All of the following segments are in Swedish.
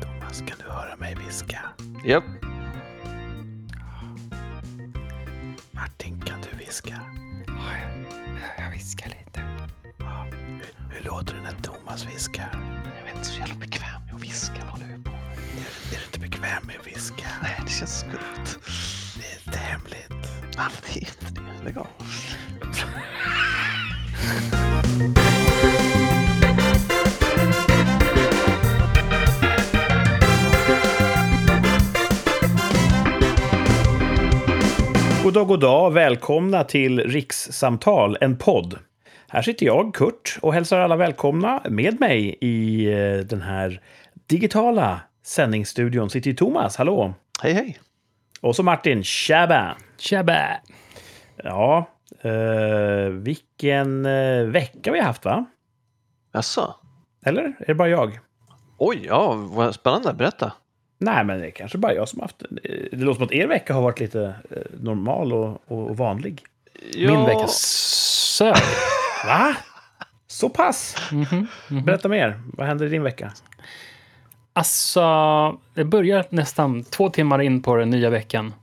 Thomas, kan du höra mig viska? Japp. Martin, kan du viska? Jag viskar lite. Ja. Hur, hur låter det när Thomas viskar? Jag är inte så jävla bekväm med att viska. Vad håller vi på med? Är du inte bekväm med att viska? Nej, det känns skumt. Det är inte hemligt. Ja, men det är inte det. Lägg av. God dag, god dag. Välkomna till Rikssamtal, en podd. Här sitter jag, Kurt, och hälsar alla välkomna. Med mig i eh, den här digitala sändningsstudion sitter ju Thomas. Hallå! Hej, hej. Och så Martin. Tjaba! Tjabba! Ja, eh, vilken eh, vecka vi har haft, va? Jaså? Eller? Är det bara jag? Oj, ja, vad spännande. Berätta. Nej, men det är kanske bara jag som haft det. Låter som att er vecka har varit lite eh, normal och, och vanlig. Min vecka sög. Va? Så pass? Mhm, mhm. Berätta mer. Vad händer i din vecka? Alltså, det börjar nästan två timmar in på den nya veckan.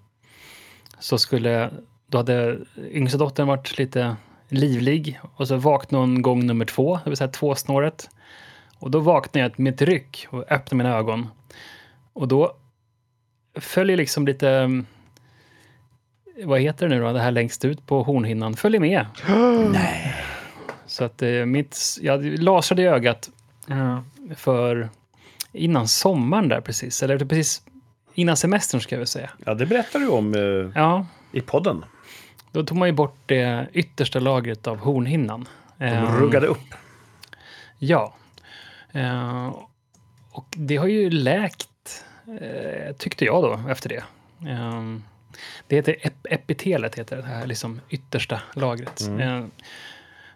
Så skulle, då hade yngsta dottern varit lite livlig och så vaknade hon gång nummer två, det vill säga tvåsnåret. Och då vaknade jag med ett ryck och öppnade mina ögon. Och då följer liksom lite, mm, vad heter det nu då, det här längst ut på hornhinnan, följer med. Nej. Så att eh, mitt, jag lasrade i ögat eh, för innan sommaren där precis, eller precis innan semestern ska jag väl säga. Ja, det berättar du om eh, Ja, i podden. då tog man ju bort det yttersta lagret av hornhinnan. De Eh, ruggade upp. Ja. Eh, och det har ju läkt, eh, tyckte jag då, efter det. Eh, det heter ep epitelet, heter det här liksom yttersta lagret. Eh,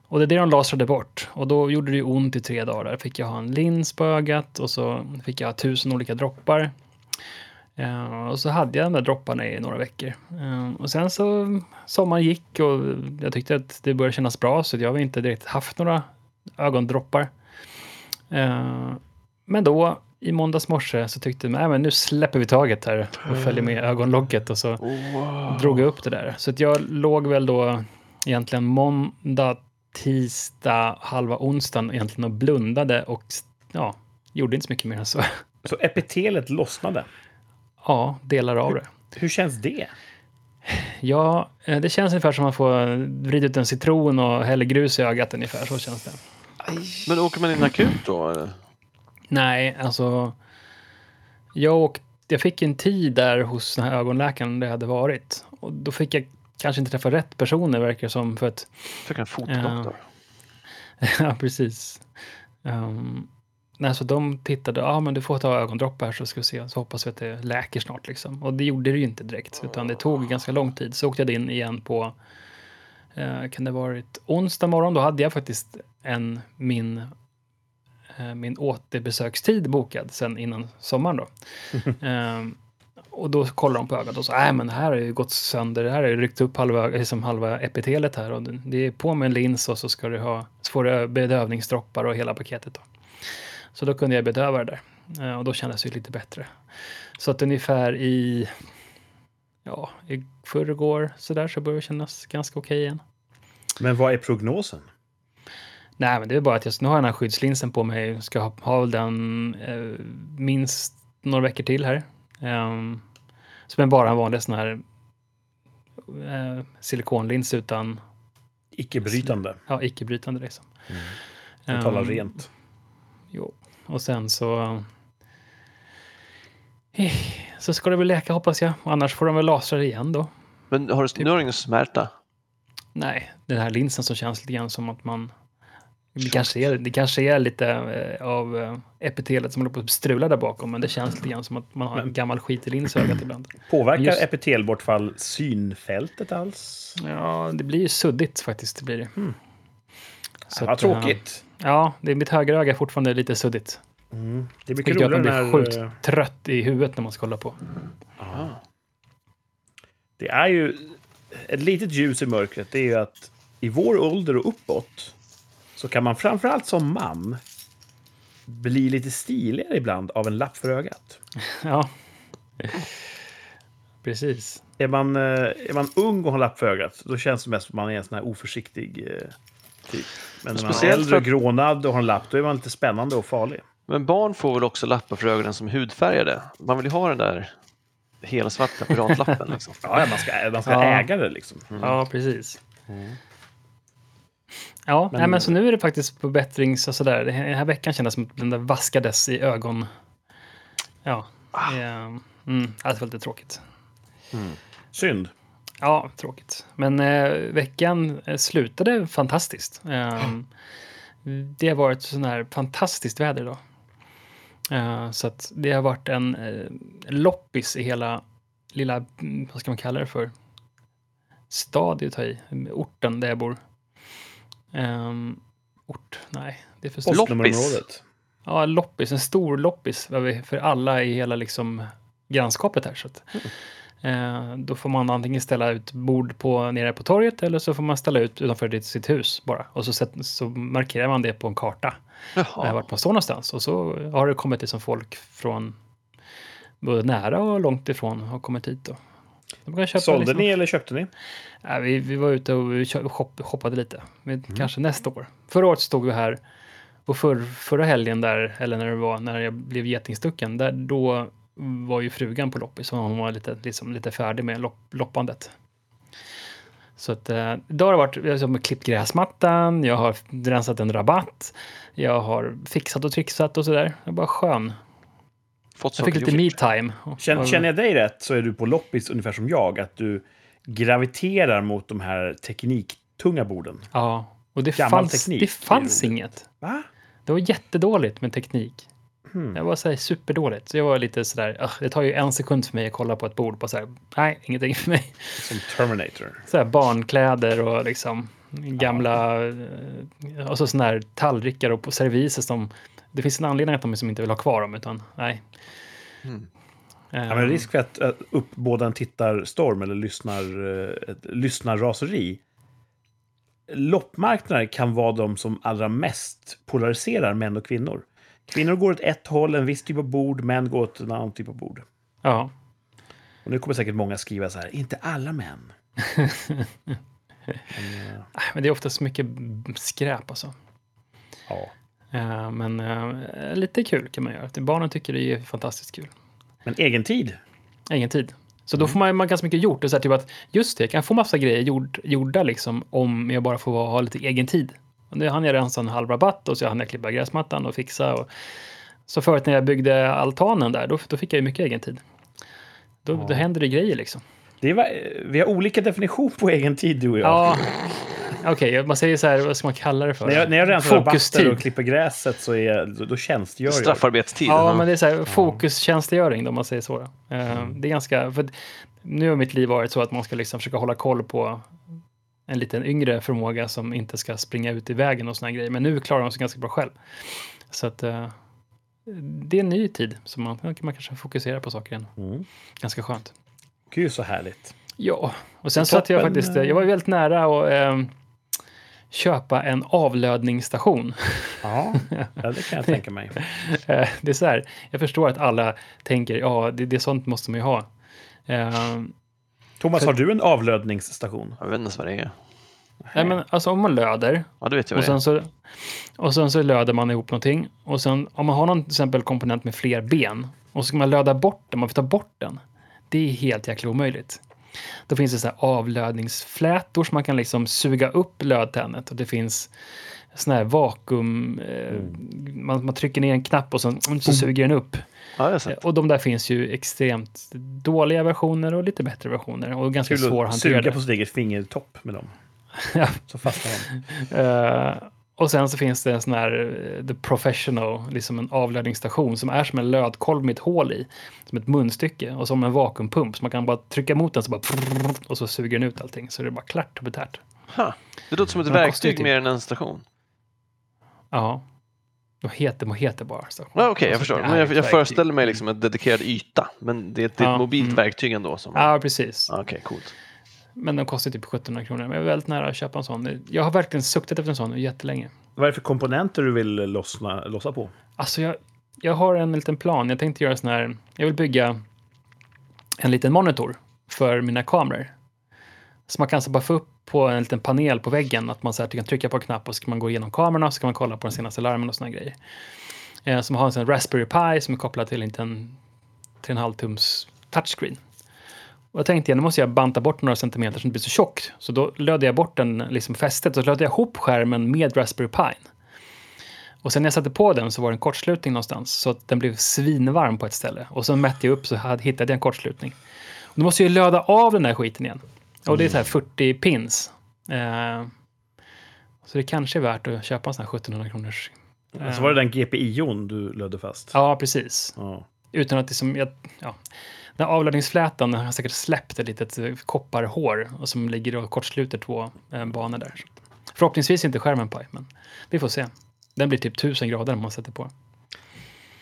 och det är det de lasrade bort. Och då gjorde det ont i tre dagar. Där fick jag ha en lins på ögat och så fick jag tusen olika droppar. Eh, och så hade jag de där dropparna i några veckor. Eh, och sen så sommaren gick och jag tyckte att det började kännas bra så jag har inte direkt haft några ögondroppar. Eh, men då i måndags morse så tyckte jag att nu släpper vi taget här och följer med ögonlocket och så Wow. drog jag upp det där. Så att jag låg väl då egentligen måndag, tisdag, halva onsdagen egentligen och blundade och ja, gjorde inte så mycket mer än så. Så epitelet lossnade. Ja, delar av det. Hur känns det? Ja, eh, det känns ungefär som att man får vrida ut en citron och hälla grus i ögat ungefär. Så känns det. Men åker man in akut då? Eller? Nej, alltså. Jag, åkte, jag fick en tid där hos den här ögonläkaren där jag hade varit. Och då fick jag kanske inte träffa rätt personer verkar som. För att, Fick en fotdoktor? ja, precis. Um, nej, så de tittade, ja ah, men du får ta ögondroppar så ska vi se. Så hoppas vi att det läker snart liksom. Och det gjorde det ju inte direkt. Utan det tog ganska lång tid. Så åkte jag in igen på, eh, kan det varit onsdag morgon? Då hade jag faktiskt en, min eh, min återbesökstid bokad sen innan sommaren då. Ehm, och då kollar de på ögat och så, nej men det här har ju gått sönder, det här har ju ryckt upp halva, liksom halva epitelet här och det- är på med en lins och så ska du ha, så får du bedövningsdroppar och hela paketet då. Så då kunde jag bedöva det där Eh, och då kändes det ju lite bättre. Så att ungefär i, ja, i förrgår så där så börjar det kännas ganska okej igen. Men vad är prognosen? Nej, men det är bara att jag nu har jag den här skyddslinsen på mig. Ska ha, ha väl den eh, minst några veckor till här. Um, som är bara en vanlig sån här eh, silikonlins utan Icke-brytande. ja, icke-brytande liksom. Jag talar Ehm, rent. Jo, och sen så... Eh, Så ska det väl läka hoppas jag. Annars får de väl lasra igen då. Men har du, nu har du ingen smärta? Nej, den här linsen som känns lite grann som att man... Det kanske är, det kanske är lite eh, av eh, epitelet som håller på att strula där bakom, men det känns lite grann som att man har en gammal skit i ögat ibland. Påverkar just- epitelbortfall synfältet alls? Ja, det blir ju suddigt faktiskt. Det blir det. Så Vad eh, tråkigt. Ja, det är mitt högra öga fortfarande lite suddigt. Mm. Det är mycket gör att man roligare blir när... sjukt trött i huvudet när man ska hålla på. Ah. Det är ju ett litet ljus i mörkret. Det är ju att i vår ålder och uppåt så kan man framförallt som man bli lite stiligare ibland av en lapp för ögat. Ja. Precis. Är man, eh, är man ung och har lapp för ögat, då känns det mest som att man är en sån här oförsiktig eh, typ. Men när man är Speciellt äldre för och grånad och har en lapp, då är man lite spännande och farlig. Men barn får väl också lappar för ögonen som är hudfärgade? Man vill ju ha den där helsvarta piratlappen. Liksom. Ja, ja, man ska, man ska Ja. äga det liksom. Ja, precis. Ja, Men- men, men så nu är det faktiskt på bättrings och sådär. Den här veckan kändes som att den där vaskades i ögon. Ja, Ah. eh, mm, det var lite tråkigt. Synd. Ja, tråkigt. Men eh, veckan eh, slutade fantastiskt. Eh, det har varit sån här fantastiskt väder idag. Eh, så att det har varit en eh, loppis i hela lilla, mm, vad ska man kalla det för? Stadiet i, orten där jag bor. Um, ort? Nej, det är för stort. Postnummerområdet. Ja, loppis, en stor loppis för alla i hela liksom grannskapet här. Så att, eh, då får man antingen ställa ut bord på, nere på torget eller så får man ställa ut utanför ditt, sitt hus bara. Och så, sätt, så markerar man det på en karta, eh, Jaha. vart man står någonstans. Och så har det kommit liksom folk från både nära och långt ifrån har kommit hit. Då. Sålde liksom- ni eller köpte ni? Ja, vi, vi var ute och shop, shoppade lite. Men Kanske nästa år. Förra året stod vi här och för, förra helgen där, eller när det var, när jag blev getingstucken, där, då var ju frugan på loppis och hon var lite, liksom, lite färdig med lopp, loppandet. Så att eh, idag har det varit, jag har klippt gräsmattan, jag har rensat en rabatt, jag har fixat och trixat och sådär. Jag är bara skön. Fått Jag fick lite gjort. me time. Känner, känner jag dig rätt så är du på loppis ungefär som jag, att du graviterar mot de här tekniktunga borden. Ja, och det Gammal fanns, teknik, det fanns inget. Va? Det var jättedåligt med teknik. Hmm. Det var så här superdåligt. Så jag var lite sådär, "Ugh, det tar ju en sekund för mig att kolla på ett bord. På så här, nej, ingenting för mig. Som Terminator. Så här, barnkläder och liksom gamla, eh, och så sådana här tallrikar och serviser som, det finns en anledning att de som inte vill ha kvar dem, utan nej. Mm. Eh, Ja, men risk för att uh, uppbåda en tittarstorm eller lyssnar, uh, ett lyssnarraseri. Loppmarknader kan vara de som allra mest polariserar män och kvinnor. Kvinnor går åt ett håll, en viss typ av bord, män går åt en annan typ av bord. Ja, Och nu kommer säkert många skriva så här, inte alla män. Men, eh, Nej, men det är oftast mycket skräp alltså. ja. Eh, Men eh, lite kul kan man göra. Barnen tycker det är fantastiskt kul. Men egen tid. Ingen tid. Så då får man, man ganska mycket gjort. Det är så typ att, just det, jag kan få massa grejer gjord, gjorda liksom, om jag bara får ha lite egen tid. Och nu hann jag rensa en halv rabatt och så hann jag klippa gräsmattan och fixa. Och, så förut när jag byggde altanen där, då, då fick jag ju mycket egen tid. Då, Ja. då händer det grejer liksom. Det var, vi har olika definition på egen tid, du och jag. Ja, okej, man säger så här, vad ska man kalla det för? När jag, när jag rensar rabatter och klipper gräset så är, då, då tjänstgör jag. Straffarbetstid. Ja, men det är så här, fokustjänstgöring om man säger så. Då. Eh, Det är ganska, för nu har mitt liv varit så att man ska liksom försöka hålla koll på en liten yngre förmåga som inte ska springa ut i vägen och såna här grejer. Men nu klarar de sig ganska bra själv. Så att eh, det är en ny tid, så man, man kanske fokuserar på saker igen. Mm. Ganska skönt. Gud, så härligt. Ja, och sen så att jag faktiskt, eh, jag var väldigt nära att eh, köpa en avlödningsstation. Ja, det kan jag tänka mig. Eh, det är så här, jag förstår att alla tänker, ja, det, det är sånt måste man ju ha. Eh, Thomas, har du en avlödningsstation? Jag vet inte ens vad det är. nej, men alltså om man löder Ja, det vet jag och sen, så, och sen så löder man ihop någonting och sen om man har någon till exempel komponent med fler ben och så ska man löda bort den, man får ta bort den. Det är helt jäkla omöjligt. Då finns det så avlödningsflätor som man kan liksom suga upp lödtennet och det finns sån här vakuum, eh, man, man trycker ner en knapp och sen så suger den upp. Ja, Eh. Och de där finns ju extremt dåliga versioner och lite bättre versioner och ganska att suga svårhanterade. på sitt eget fingertopp med dem. Ja. Så fastnar de. Eh, och sen så finns det en sån här eh, The Professional, liksom en avlödningsstation som är som en lödkolv med ett hål i, som ett munstycke och som en vakuumpump. Så man kan bara trycka emot den så bara och så suger den ut allting. Så det är bara klart och betärt. Ha. Det låter som ett verktyg typ- mer än en station. Ja. Vad heter, bara station? Ja, Okej, jag Alltså, förstår. Men jag, jag föreställer mig liksom en dedikerad yta. Men det är ett, Ja, mobilt mm. verktyg ändå. Som... Ja, precis. Okej, coolt. Men den kostar typ 1700 kronor. Men jag är väldigt nära att köpa en sån. Jag har verkligen suktat efter en sån jättelänge. Vad är det för komponenter du vill lossna, lossa på? Alltså jag, jag har en liten plan. Jag tänkte göra sån här, jag vill bygga en liten monitor för mina kameror. Så man kan alltså bara få upp på en liten panel på väggen att man så här, kan trycka på en knapp och så kan man gå igenom kamerorna och så kan man kolla på den senaste larmen och såna grejer. Eh, som har en sån Raspberry Pi som är kopplad till en liten 3,5 tums touchscreen. Och jag tänkte, nu måste jag banta bort några centimeter så det inte blir så tjockt. Så då lödde jag bort den, liksom fästet, och så lödde jag ihop skärmen med Raspberry Pi. Och sen när jag satte på den så var det en kortslutning någonstans, så den blev svinvarm på ett ställe. Och så mätte jag upp så hade, hittade jag en kortslutning. Och då måste jag löda av den där skiten igen. Och det är så här 40 pins. Eh, så det kanske är värt att köpa en sån här 1700 kronors. Så alltså var det den GPIon du lödde fast? Ja, precis. Ja. Utan att det som, jag, ja. Den här avladdningsflätan har säkert släppt ett litet eh, kopparhår och som ligger och kortsluter två eh, banor där. Förhoppningsvis inte skärmen på, men vi får se. Den blir typ 1000 grader om man sätter på.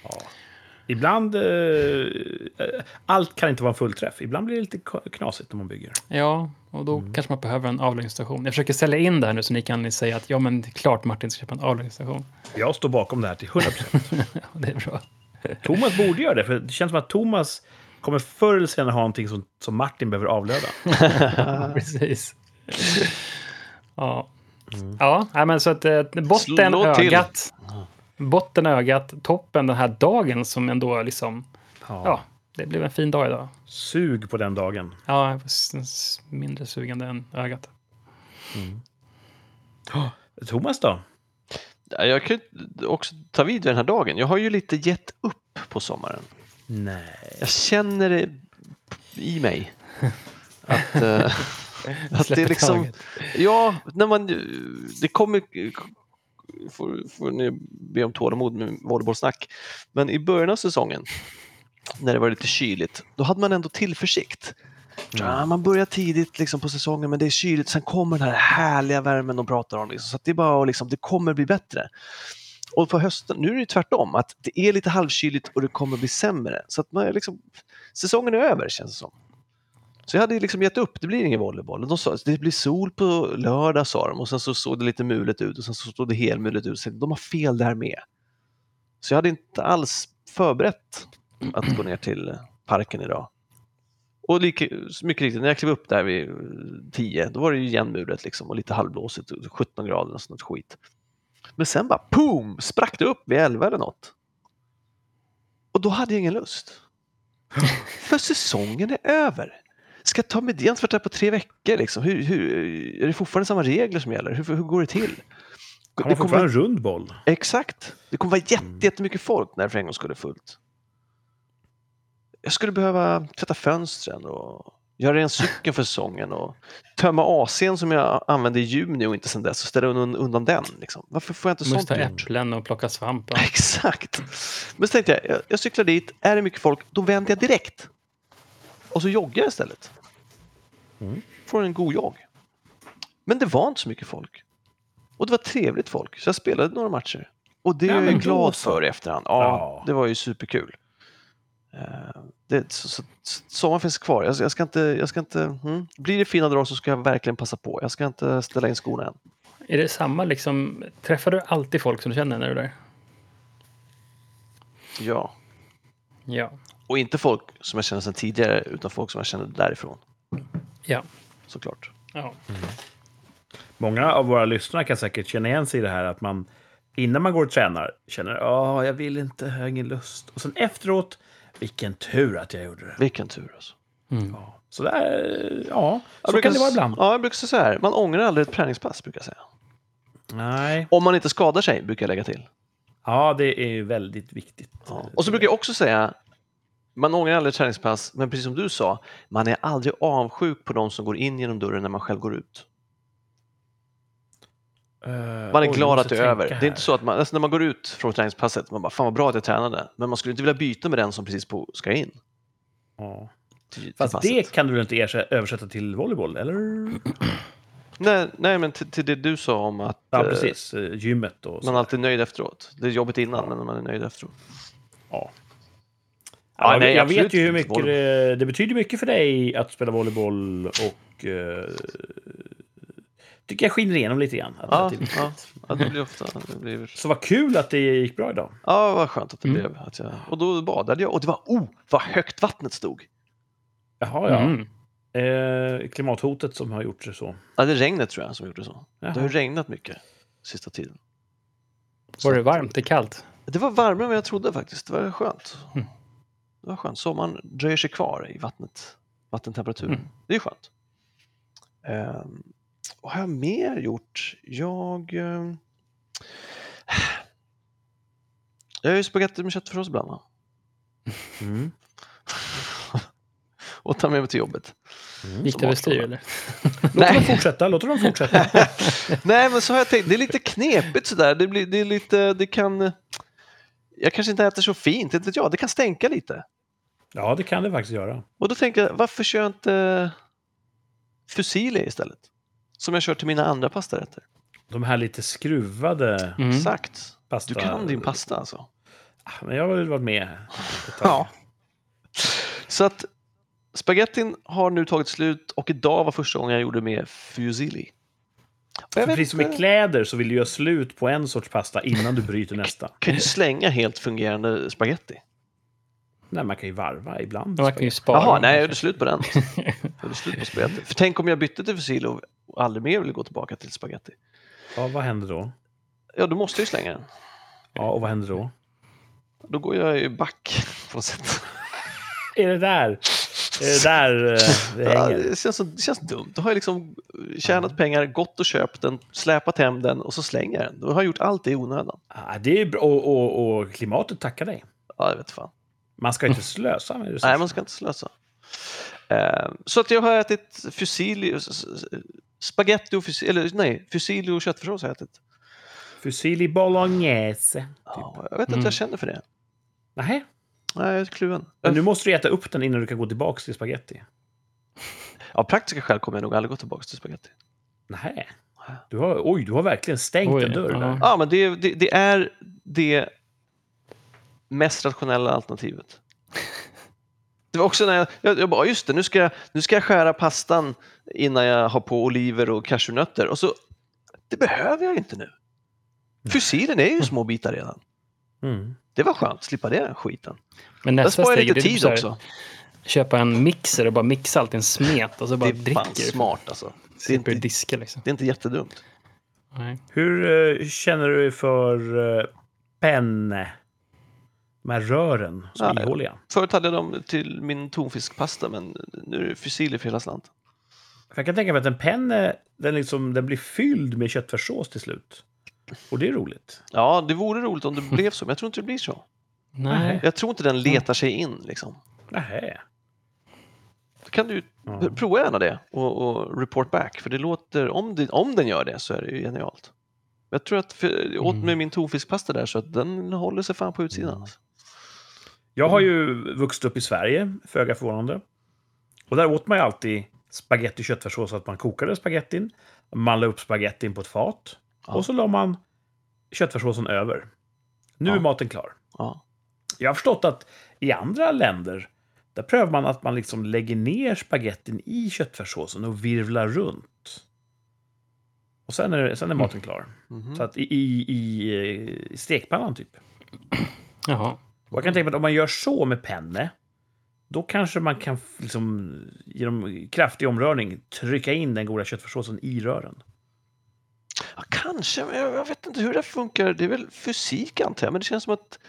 Ja. Ibland... Eh, allt kan inte vara en fullträff. Ibland blir det lite knasigt när man bygger. Ja, och då mm. kanske man behöver en avladdningsstation. Jag försöker sälja in det här nu så ni kan säga att ja, men det är klart Martin ska köpa en avladdningsstation. Jag står bakom det här till 100 procent. ja, det är bra. Thomas borde göra det, för det känns som att Thomas kommer förr eller senare ha någonting som, som Martin behöver avlöda. Precis. Ja. Mm. Ja, men så att eh, botten, ögat. Botten, ögat, toppen den här dagen som ändå liksom... Ja. ja. det blev en fin dag idag. Sug på den dagen. Ja, mindre sugande än ögat. Mm. Oh, Thomas då? Jag kan också ta vid den här dagen. Jag har ju lite gett upp på sommaren. Nej. Jag känner det i mig. Att, uh, att det är liksom... Ja, när man... Det kommer... Får, får ni be om tålamod med volleybollsnack. Men i början av säsongen, när det var lite kyligt, då hade man ändå tillförsikt. Mm. Ja, man börjar tidigt liksom, på säsongen men det är kyligt, sen kommer den här härliga värmen de pratar om. Liksom, så det är bara liksom, det kommer bli bättre. Och på hösten, nu är det tvärtom, att det är lite halvkyligt och det kommer bli sämre. Så att man liksom, säsongen är över känns det som. Så jag hade liksom gett upp, det blir ingen volleyboll. De sa det blir sol på lördag sa de och sen så såg det lite mulet ut och sen så såg det helmulet ut. Så de har fel där med. Så jag hade inte alls förberett att gå ner till parken idag. Och lika, mycket riktigt, när jag klev upp där vid 10, då var det ju igenmulet liksom och lite halvblåsigt, 17 grader och sånt skit. Men sen bara boom, sprack det upp vid 11 eller något. Och då hade jag ingen lust. För säsongen är över. Ska jag ta Medens på tre veckor? Liksom? Hur, hur, är det fortfarande samma regler som gäller? Hur, hur går det till? Han har fortfarande en rund boll. Exakt. Det kommer vara jätte, mm. jättemycket folk när det för en gång skulle fullt. Jag skulle behöva tvätta fönstren och göra en cykeln för säsongen och tömma AC'n som jag använde i juni och inte sedan dess och ställa undan den. Liksom. Varför får jag inte sånt gjort? äpplen och plocka svamp. Ja. Exakt. Men så tänkte jag, jag, cyklar dit, är det mycket folk, då vänder jag direkt. Och så joggar jag istället. Mm. Får en god jogg. Men det var inte så mycket folk. Och det var trevligt folk, så jag spelade några matcher. Och det ja, är jag glad för i efterhand. Ja, ja, det var ju superkul. Eh, det, så, så, sommaren finns kvar. Jag, jag, ska inte, jag ska inte, hmm. Blir det fina drag så ska jag verkligen passa på. Jag ska inte ställa in skorna än. Är det samma liksom, träffar du alltid folk som du känner när du är där? Ja. Ja. Och inte folk som jag känner sedan tidigare utan folk som jag känner därifrån. Ja. Såklart. Ja. Mm. Många av våra lyssnare kan säkert känna igen sig i det här att man innan man går och tränar känner att jag vill inte, jag har ingen lust. Och sen efteråt vilken tur att jag gjorde det. Vilken tur alltså. Mm. Ja. Så där, ja, så brukar, kan det vara ibland. Ja, jag brukar säga så här, man ångrar aldrig ett träningspass, brukar jag säga. Nej. Om man inte skadar sig, brukar jag lägga till. Ja, det är väldigt viktigt. Ja. Och så brukar jag också säga, man ångrar aldrig ett träningspass, men precis som du sa, man är aldrig avsjuk på de som går in genom dörren när man själv går ut. Uh, man är oj, glad att det är över. Här. Det är inte så att man, alltså när man går ut från träningspasset, man bara fan vad bra att jag tränade, men man skulle inte vilja byta med den som precis på, ska in. Ja. Till, Fast till det kan du väl inte översätta till volleyboll, eller? nej, nej, men till, till, det du sa om att ja, precis. Eh, gymmet och man är alltid nöjd efteråt. Det är jobbigt innan, ja. men man är nöjd efteråt. Ja. Ja, nej, jag vet ju hur mycket det, det, betyder mycket för dig att spela volleyboll och uh, tycker jag skiner igenom lite grann. Att Ja, det ja, ja, det blir ofta... Det blir... Så vad kul att det gick bra idag. Ja, vad skönt att det Mm. blev. Att jag... Och då badade jag och det var, oh, vad högt vattnet stod. Jaha, ja. Mm. Eh, klimathotet som har gjort det så. Ja, det är regnet tror jag som gjorde så. Jaha. Det har regnat mycket sista tiden. Så Var det varmt? Det kallt? Det var varmare än vad jag trodde faktiskt. Det var skönt. Mm. Det var skönt. Sommaren dröjer sig kvar i vattnet, vattentemperaturen. Mm. Det är skönt. Um, vad har jag mer gjort? Jag... ehm, jag gör ju spagetti med köttfärssås ibland. va? Mm. Och tar med mig till jobbet. Mm. Gick det överstyr avstår. eller? Låt dem fortsätta, låt dem fortsätta. Nej, men så har jag tänkt. Det är lite knepigt sådär. Det, blir, det är lite... Det kan... Jag kanske inte äter så fint, inte vet jag. Det kan stänka lite. Ja, det kan det faktiskt göra. Och då tänker jag, varför kör jag inte fusilli istället? Som jag kör till mina andra pastarätter. De här lite skruvade Mm. Exakt. pasta... Du kan din pasta alltså. Ah, Men jag har väl varit med. Ja. Så att spagettin har nu tagit slut och idag var första gången jag gjorde med fusilli. Precis som i inte, kläder så vill du göra slut på en sorts pasta innan du bryter nästa. kan ju slänga helt fungerande spaghetti. Nej, man kan ju varva ibland. Man kan ju spara. Jaha, nej, jag gjorde slut på den. Jag gjorde slut på spagetti. För tänk om jag bytte till fusilli och aldrig mer ville gå tillbaka till spagetti. Ja, vad händer då? Ja, då måste jag ju slänga den. Ja, och vad händer då? Då går jag ju back på något sätt. Är det där? Är det där eh, det Ja, det, känns, så- det känns dumt. Då har jag liksom tjänat pengar, gått och köpt den, släpat hem den och så slänger jag den. Då har jag gjort allt det i onödan. Ah, det är bra. Och, och, och klimatet tackar dig. Ja, jag vet fan. Man ska inte slösa med resurser. Nej, man ska inte slösa. Eh, så att jag har ätit s- spaghetti och fusilli, eller nej, fusilli och köttfärssås har jag ätit. Fusilli bolognese. Ja, jag vet inte Mm. jag känner för det. Nej, Nej, jag är kluven. men nu måste du äta upp den innan du kan gå tillbaka till spaghetti. Av praktiska skäl kommer jag nog aldrig gå tillbaka till spaghetti. Nej. Du har, oj, du har verkligen stängt Oj, en dörr ja. där. Ja, men det, det, det är det mest rationella alternativet. Det var också när jag, jag, jag bara, just det, nu ska, jag, nu ska jag skära pastan innan jag har på oliver och cashewnötter. Och så, det behöver jag inte nu. Fusilen är ju små bitar redan. Mm. Det var skönt, slippa den skiten. Men Jag nästa sparar steg är lite typ tid här, också. köpa en mixer och bara mixa allt i en smet och så bara Det är fan dricker smart alltså. Det är, inte, diska liksom. det är inte jättedumt. Nej. Hur eh, känner du för uh, penne? De här rören som Ja, är ja. ihåliga. Förut hade jag dem till min tonfiskpasta men nu är det fusiler för hela slanten. Jag kan tänka mig att en penne, den, liksom, den blir fylld med köttfärssås till slut. Och det är roligt. Ja, det vore roligt om det blev så, men jag tror inte det blir så. Nej. Jag tror inte den letar sig in liksom. Nähä. Då kan du Ja. prova gärna det och, och report back, för det låter, om, det, om den gör det så är det ju genialt. Jag tror att, för, jag åt Mm. med min tonfiskpasta där så att den håller sig fan på utsidan. Mm. Alltså. Jag har ju vuxit upp i Sverige, föga förvånande. Och där åt man ju alltid spaghetti och köttfärssås, så att man kokade spagettin, man la upp spagettin på ett fat Ja. och så la man köttfärssåsen över. Nu Ja. är maten klar. Ja. Jag har förstått att i andra länder, där prövar man att man liksom lägger ner spagettin i köttfärssåsen och virvlar runt. Och sen är, sen är maten klar. Mhm. Så att i, i, i, i stekpannan typ. Jaha. Jag kan tänka mig att om man gör så med penne, då kanske man kan liksom, genom kraftig omrörning trycka in den goda köttfärssåsen i rören. Ja, kanske, men jag, jag vet inte hur det funkar. Det är väl fysik antar jag, men det känns som att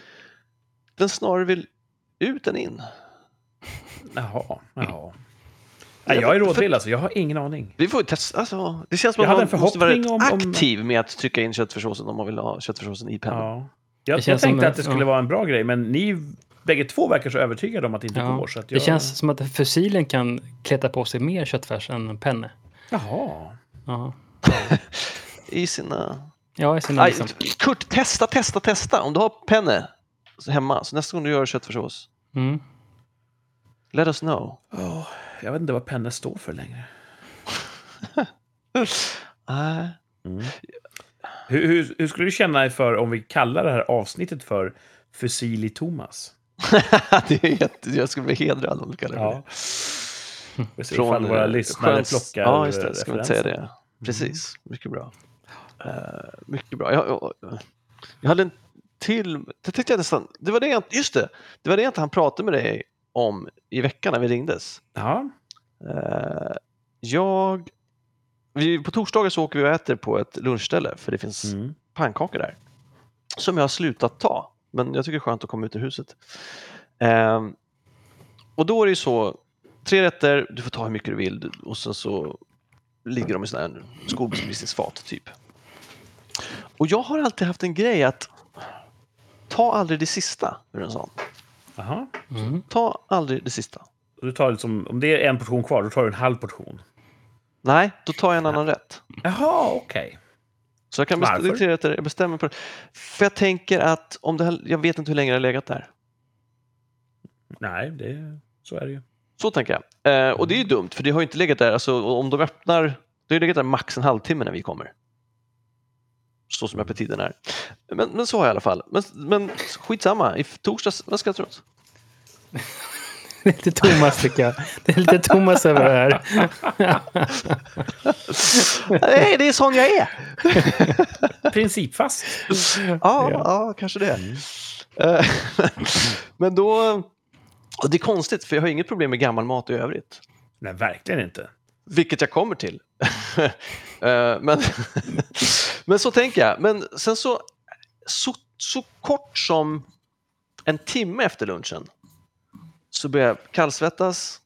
den snarare vill ut än in. Jaha, jaha. Nej, jag är rådvill alltså, jag har ingen aning. Vi får testa. Alltså, det känns som att man måste vara rätt om- om- aktiv med att trycka in köttfärssåsen om man vill ha köttfärssåsen i pennan. Ja. Jag, jag tänkte som- att det skulle ja. vara en bra grej, men ni bägge två verkar så övertygade om att det inte Ja. går. Så att Det jag... känns som att fusilen kan kleta på sig mer köttfärs än penne. Jaha. Ja, I sina... ja i sina Aj, liksom. Kurt, testa, testa, testa. Om du har penne hemma, så nästa gång du gör köttfärssås, Mm. let us know. Åh, jag vet inte vad penne står för längre. Nej. Hur, hur, hur skulle du känna dig för om vi kallar det här avsnittet för Fusili Thomas? det är jätte, jag skulle bli hedrad om du kallar det Ja. det. Ser ifall våra eh, lyssnare sköns- plockar Ja, just det. Ska inte säga referensen. Precis, mycket bra. Eh, mycket bra. Jag, jag, jag hade en till, det tänkte jag nästan, det var det jag, just det, det var det jag inte han pratade med dig om i veckan när vi ringdes. Ja. Eh, jag, vi, på torsdagar så åker vi och äter på ett lunchställe för det finns Mm. pannkakor där. Som jag har slutat ta, men jag tycker det är skönt att komma ut ur huset. Ehm, och då är det ju så, tre rätter, du får ta hur mycket du vill och sen så ligger de i sådana här skolbespisningsfat typ. Och jag har alltid haft en grej att ta aldrig det sista ur en sån. Jaha. Mm. Ta aldrig det sista. Du tar liksom, om det är en portion kvar, då tar du en halv portion. Nej, då tar jag en annan rätt. Jaha, okej. Så jag kan bestämma, jag bestämmer på det. För jag tänker att om det här, jag vet inte hur länge det har legat där. Nej, det, så är det ju. Så tänker jag. Eh, och det är ju dumt, för det har ju inte legat där, alltså om de öppnar, det har ju legat där max en halvtimme när vi kommer. Så som aptiten är. Men, men så har jag i alla fall. Men, men skitsamma, i torsdags, vad ska jag tro? Det är lite Thomas tycker jag. Det är lite Thomas över det här. Nej, det är sån jag är! Principfast. Ja, ja. kanske det. Eh, men då, och det är konstigt, för jag har inget problem med gammal mat i övrigt. Nej, verkligen inte. Vilket jag kommer till. Eh, men, men så tänker jag. Men sen så, så, så kort som en timme efter lunchen så börjar jag kallsvettas,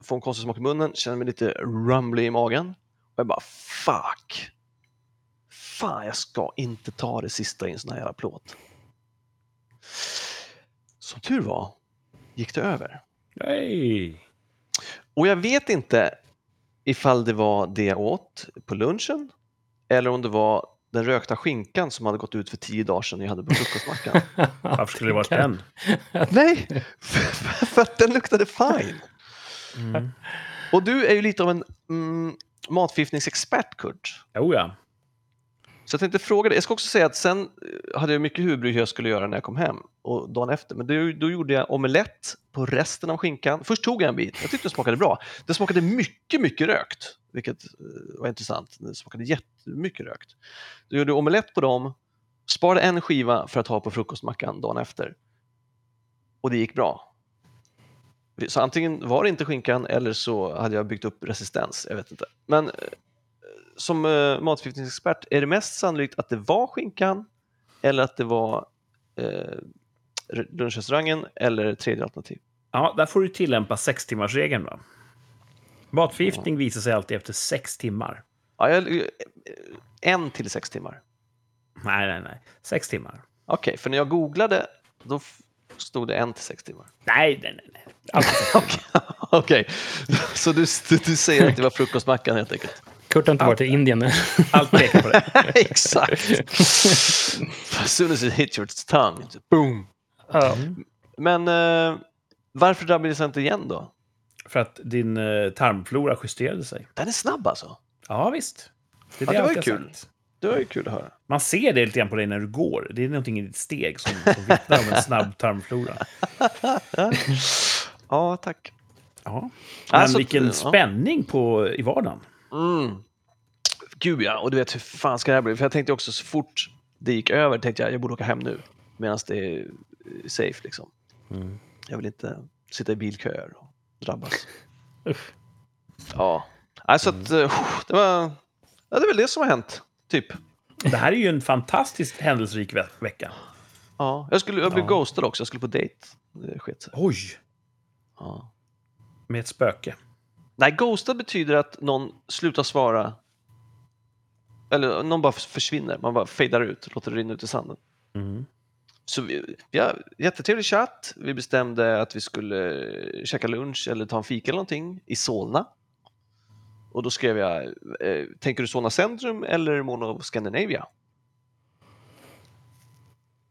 få en konstig smak i munnen, känner mig lite rumbly i magen. Och jag bara fuck. Fan, jag ska inte ta det sista i en sån här jävla plåt. Som tur var gick det över. Nej. Och jag vet inte ifall det var det jag åt på lunchen eller om det var den rökta skinkan som hade gått ut för tio dagar sedan jag hade på frukostmackan. Varför skulle det varit den? Nej, för, för att den luktade fine. Mm. Och du är ju lite av en mm, matförgiftningsexpert, Kurt. Jo, ja. Så jag tänkte fråga dig. Jag ska också säga att sen eh, hade jag mycket huvudbry hur jag skulle göra när jag kom hem och dagen efter. Men då, då gjorde jag omelett på resten av skinkan. Först tog jag en bit. Jag tyckte det smakade bra. Det smakade mycket, mycket rökt, vilket eh, var intressant. Det smakade jättemycket rökt. Du gjorde omelett på dem, sparade en skiva för att ha på frukostmackan dagen efter. Och det gick bra. Så antingen var det inte skinkan eller så hade jag byggt upp resistens. Jag vet inte. Men eh, som eh, matförgiftningsexpert, är det mest sannolikt att det var skinkan eller att det var eh, lunchrestaurangen eller tredje alternativ? Ja, där får du tillämpa sex timmars regeln va? Matförgiftning visar sig alltid efter sex timmar. Ja, jag, eh, en till sex timmar. Nej, nej, nej. Sex timmar. Okej, för när jag googlade då stod det en till sex timmar. Nej, nej, nej. timmar. Okej, så du, du säger att det var frukostmackan helt enkelt? Kurt har inte varit i Indien nu. Allt pekar på det. Exakt! as soon as it hits your tongue, boom! Ja. Men eh, varför drabbades jag inte igen då? För att din eh, tarmflora justerade sig. Den är snabb alltså. Ja, visst. Det, är Ja, det var ju kul. sagt. Det var ju kul att höra. Man ser det lite grann på dig när du går. Det är någonting i ditt steg som, som vittnar om en snabb tarmflora. Ja, tack. Ja. Men Alltså, vilken spänning på, i vardagen. Mm. Gud ja, och du vet hur fan ska det här bli? För jag tänkte också så fort det gick över tänkte jag jag borde åka hem nu. Medan det är eh, safe liksom. Mm. Jag vill inte sitta i bilköer och drabbas. Usch. Ja, alltså att, eh, det var, ja, det är väl det som har hänt, typ. Det här är ju en fantastiskt händelserik ve vecka. Ja, jag, skulle, jag blev Ja. ghostad också, jag skulle på dejt. Det sket. Oj! Ja. Med ett spöke. Nej, ghostad betyder att någon slutar svara. Eller någon bara försvinner, man bara fejdar ut, låter det rinna ut i sanden. Mm. Så vi, vi har jättetrevlig chatt. Vi bestämde att vi skulle käka lunch eller ta en fika eller någonting i Solna. Och då skrev jag, eh, tänker du Solna centrum eller Mall of Scandinavia?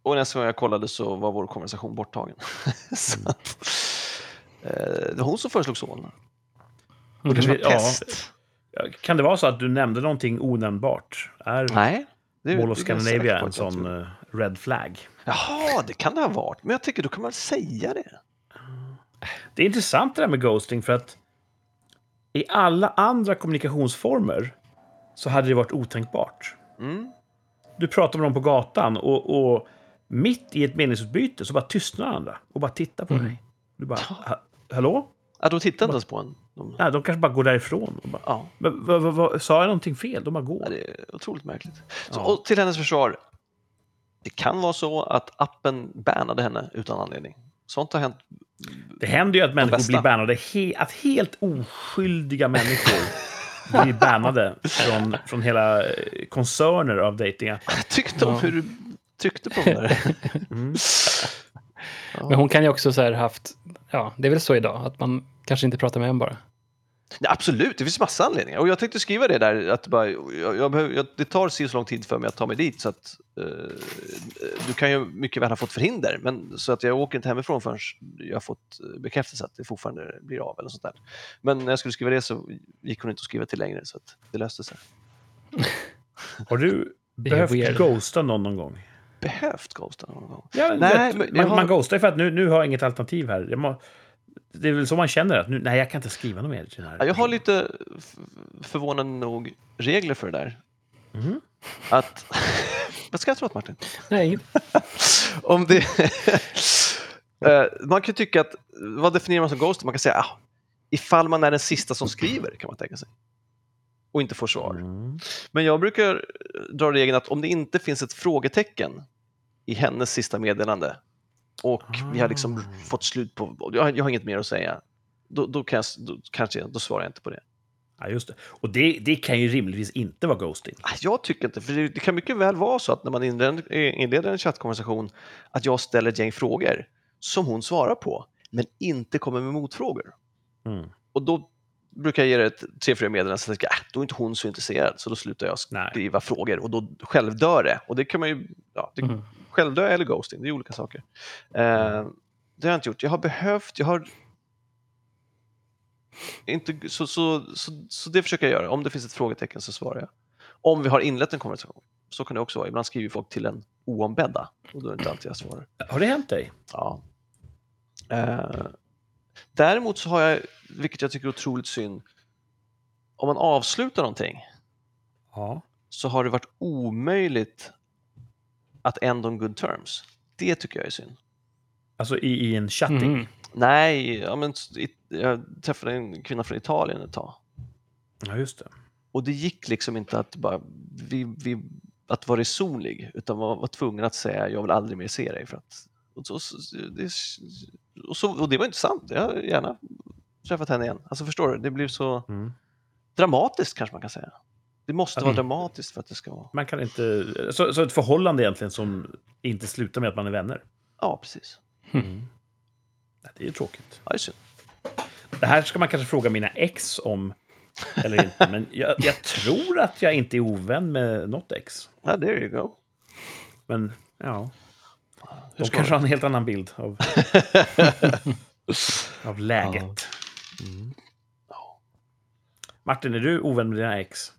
Och nästa gång jag kollade så var vår konversation borttagen. så att, eh, det var hon som föreslog Solna. Och kanske var Ja. pest. Kan det vara så att du nämnde någonting onämnbart? Är Nej. Det, Mall of det Scandinavia en sån eh, red flag? Jaha, det kan det ha varit. Men jag tycker då kan man säga det. Det är intressant det där med ghosting för att i alla andra kommunikationsformer så hade det varit otänkbart. Mm. Du pratar med någon på gatan och, och mitt i ett meningsutbyte så bara tystnar andra och bara tittar på Mm. dig. Du bara, "Ha- hallå? Ja, de tittar inte ens på en. De, Nej, de kanske bara går därifrån. Och bara, ja, "Men vad- vad- vad- sa jag någonting fel? De bara ja, går. det är otroligt märkligt. Så, Ja. och till hennes försvar. Det kan vara så att appen bannade henne utan anledning. Sånt har hänt. Det händer ju att människor bästa. blir bannade. He, att helt oskyldiga människor blir bannade från, från hela eh, koncerner av dejtingappar. Jag tyckte om Ja. hur du tryckte på där. Mm. Ja. Men hon kan ju också så här haft, ja, det är väl så idag, att man kanske inte pratar med en bara. Ja, absolut, det finns massa anledningar. Och jag tänkte skriva det där, att bara, jag, jag, behöver- jag, det tar så lång tid för mig att ta mig dit så att eh, du kan ju mycket väl ha fått förhinder, men så att jag åker inte hemifrån förrän jag har fått eh, bekräftelse att det fortfarande blir av eller sånt där. Men när jag skulle skriva det så gick hon inte att skriva till längre så att det löste sig. Har du behövt ghosta någon någon gång? Behövt ghosta någon gång. Ja, Nej, vet, man, har- man ghostar ju för att nu, nu har jag inget alternativ här. Jag må, det är väl så man känner att nu, nej, jag kan inte skriva något mer till här. Ja, jag har lite förvånande nog regler för det där. Mhm. Att... Vad ska jag tro att Martin? Nej. Om det... Eh, man kan ju tycka att, vad definierar man som ghost? Man kan säga, ah, ifall man är den sista som skriver kan man tänka sig. Och inte får svar. Mm. Men jag brukar dra regeln att om det inte finns ett frågetecken i hennes sista meddelande och vi har liksom Ah. fått slut på, jag har, jag har inget mer att säga, då, då, kan jag, då, kanske, då svarar jag inte på det. Ja, just det. Och det, det kan ju rimligtvis inte vara ghosting. Ah, Jag tycker inte, för det, det kan mycket väl vara så att när man inleder, inleder en chattkonversation att jag ställer ett gäng frågor som hon svarar på, men inte kommer med motfrågor. Mm. Och då brukar jag ge det ett tre, fyra meddelanden, så jag tänker, äh, då är inte hon så intresserad, så då slutar jag Nej. skriva frågor och då självdör det. Och det kan man ju, ja, det, Mm. Självdö eller ghosting, det är olika saker. Eh, det har jag inte gjort. Jag har behövt, jag har inte, så, så, så, så det försöker jag göra. Om det finns ett frågetecken så svarar jag. Om vi har inlett en konversation. Så kan det också vara. Ibland skriver folk till en oombedda och då är det inte alltid jag svarar. Har det hänt dig? Ja. Eh, däremot så har jag, vilket jag tycker är otroligt synd, om man avslutar någonting Ja. så har det varit omöjligt att end on good terms. Det tycker jag är synd. Alltså i, i en chatting? Mm. Nej, ja, men, jag träffade en kvinna från Italien ett tag Ja, just det. och det gick liksom inte att bara vi, vi, att vara resonlig utan man var tvungen att säga jag vill aldrig mer se dig. För att, och, så, det, och, så, och det var inte sant, jag har gärna träffat henne igen. Alltså förstår du, det blev så Mm. dramatiskt kanske man kan säga. Det måste vara Mm. dramatiskt för att det ska vara... Man kan inte... Så, så ett förhållande egentligen som inte slutar med att man är vänner? Ja, precis. Mm. Ja, det är ju tråkigt. Ja, det är synd. Det här ska man kanske fråga mina ex om, eller inte. Men jag, jag tror att jag inte är ovän med något ex. Ja, there you go. Men ja, Hur de ska kanske det? har en helt annan bild av, av läget. Mm. Martin, är du ovän med dina ex?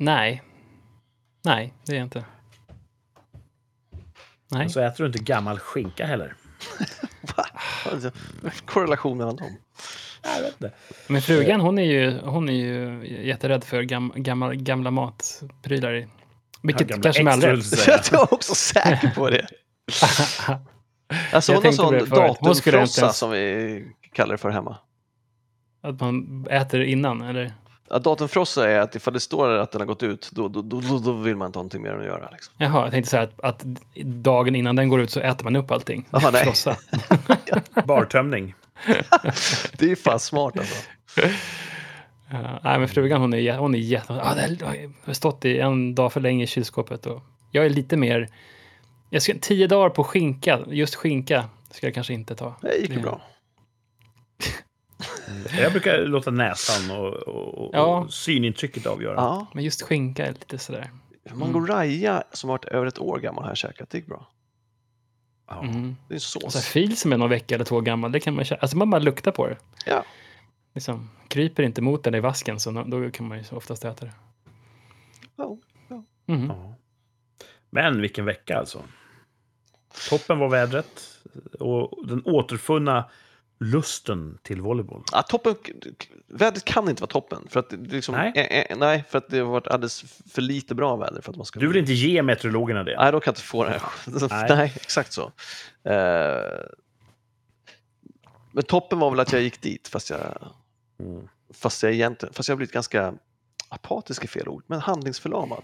Nej. Nej, det är jag inte. Nej. Och så äter du inte gammal skinka heller. Va? Alltså, Korrelation mellan dem. Jag vet inte. Men frugan, hon är ju, hon är ju jätterädd för gam, gamla, gamla matprylar. Vilket gamla kanske med all rätt. Jag är också säker på det. Alltså hon har sån datumfrossa som vi kallar det för hemma. Att man äter innan, eller? Ja, datumfrossa är att ifall det står att den har gått ut, då, då, då, då- vill man inte ha någonting mer att göra. Liksom. Jaha, jag tänkte säga att, att dagen innan den går ut så äter man upp allting. Jaha, nej. Frossa. Bartömning. Det är ju fan smart alltså. Ja, nej, men frugan hon är, hon är jätte... Ah, det har stått i en dag för länge i kylskåpet. Och jag är lite mer... Jag ska, tio dagar på skinka, just skinka, ska jag kanske inte ta. Det gick ju bra. Jag brukar låta näsan och, och, Ja. och synintrycket avgöra. Ja, Men just skinka är lite sådär. Mangoraya som har varit över ett år gammal har jag käkat, det gick bra. Ja. Mm. Det är en sås. Och så här, fil som är någon vecka eller två gammal, det kan man köpa. Alltså man bara luktar på det. Ja. Liksom, kryper inte mot den i vasken så då kan man ju så oftast äta det. Ja. Ja. Men vilken vecka alltså. Toppen var vädret och den återfunna lusten till volleyboll? Ja, toppen, vädret kan inte vara toppen. För att, liksom, Nej. Eh, eh, nej, för att det har varit alldeles för lite bra väder för att man ska... Du vill inte ge meteorologerna det? Nej, då kan jag inte få det. Nej. nej. exakt så. Eh, men toppen var väl att jag gick dit, fast jag, Mm. fast jag egentligen, fast jag blivit ganska apatisk i fel ord, men handlingsförlamad.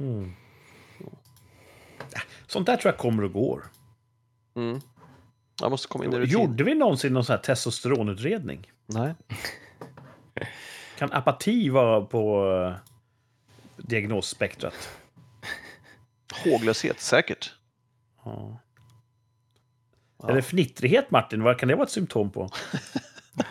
Mm. Sånt där tror jag kommer och går. Mm. Jag måste komma in i rutin. Gjorde vi någonsin någon sån här testosteronutredning? Nej. Kan apati vara på eh, diagnosspektrat? Håglöshet, säkert. Ja. Ja. Eller fnittrighet, Martin. Vad kan det vara ett symptom på?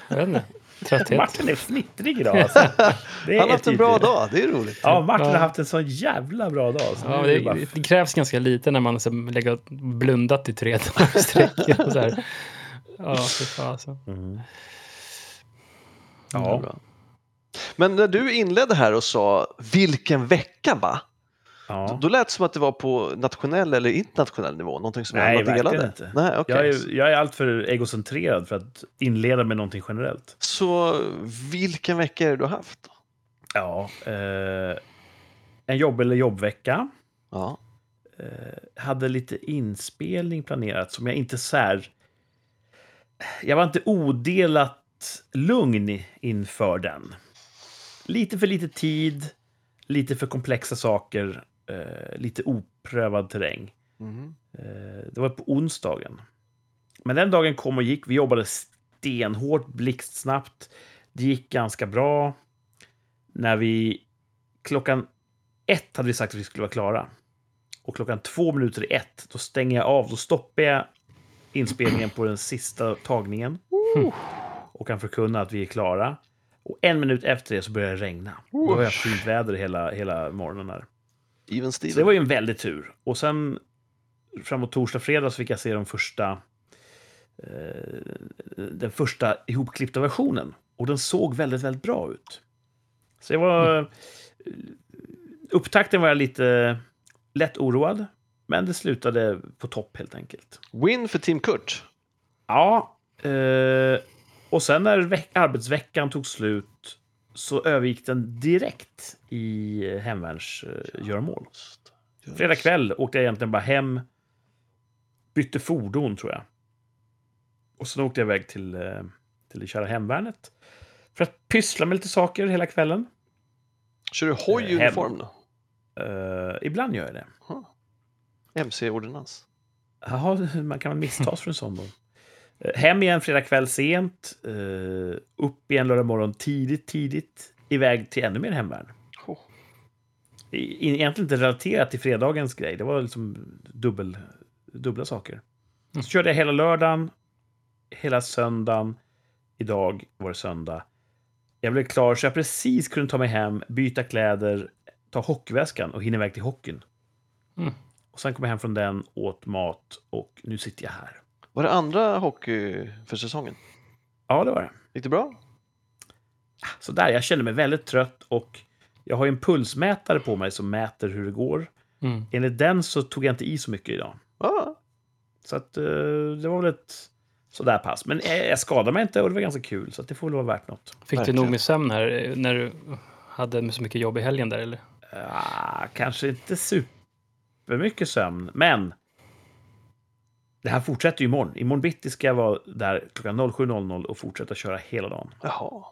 Jag vet inte. Trötthet. Martin är fnittrig idag. Alltså. Det är Han har haft en bra dag, det är roligt. Ja, Martin Ja. har haft en sån jävla bra dag. Så Ja, det bara... det, krävs ganska lite när man liksom lägger och blundat i tre dagar i sträck. så. Ja, fy fasen. Mm. Det är Ja. Men när du inledde här och sa vilken vecka va? Ja. Då lät det som att det var på nationell eller internationell nivå, någonting som Nej, alla delade. inte. Nej, okej. Jag, är, jag är alltför egocentrerad för att inleda med någonting generellt. Så vilken vecka är det du har haft? Då? Ja. Eh, en jobb eller jobbvecka. Ja. Eh, hade lite inspelning planerat som jag inte så här... Jag var inte odelat lugn inför den. Lite för lite tid, lite för komplexa saker, eh, lite oprövad terräng. Mhm. Eh, det var på onsdagen. Men den dagen kom och gick. Vi jobbade stenhårt, blixtsnabbt. Det gick ganska bra. När vi... Klockan ett hade vi sagt att vi skulle vara klara. Och klockan två minuter i ett, då stänger jag av. Då stoppar jag inspelningen på den sista tagningen. Och kan förkunna att vi är klara. Och en minut efter det så börjar det regna. Då har jag fint väder hela, hela morgonen här. Even Så det Steven. var ju en väldig tur. Och sen framåt torsdag, fredag så fick jag se de första, eh, den första ihopklippta versionen. Och den såg väldigt, väldigt bra ut. Så jag var... Upptakten var jag lite lätt oroad. Men det slutade på topp helt enkelt. Win för Team Kurt. Ja, eh, och sen när veck- arbetsveckan tog slut så övergick den direkt i eh, hemvärnsgöromål. Fredag kväll åkte jag egentligen bara hem, bytte fordon tror jag. Och sen åkte jag iväg till, eh, till det kära hemvärnet. För att pyssla med lite saker hela kvällen. Kör du hoj-uniform då? Eh, ibland gör jag det. MC-ordonnans. Jaha, man kan väl misstas för en sån då. Eh, Hem igen fredag kväll sent. eh, upp igen lördag morgon tidigt, tidigt. Iväg till ännu mer hemvärn. Oh. Egentligen inte relaterat till fredagens grej. Det var liksom dubbel, dubbla saker. Så körde jag hela lördagen, hela söndagen. Idag var det söndag. Jag blev klar så jag precis kunde ta mig hem, byta kläder, ta hockeyväskan och hinna iväg till hockeyn. Mm. Och sen kom jag hem från den, åt mat och nu sitter jag här. Var det andra hockey för säsongen? Ja, det var det. Gick det bra? Så där, jag kände mig väldigt trött och jag har ju en pulsmätare på mig som mäter hur det går. Mm. Enligt den så tog jag inte i så mycket idag. Ja, Så att eh, det var väl ett sådär pass. Men eh, jag skadade mig inte och det var ganska kul, så att det får väl vara värt något. Fick Verkligen. du nog med sömn här eh, när du hade så mycket jobb i helgen där eller? Ah, kanske inte supermycket sömn, men det här fortsätter ju imorgon. Imorgon bitti ska jag vara där klockan 07.00 och fortsätta köra hela dagen. jaha.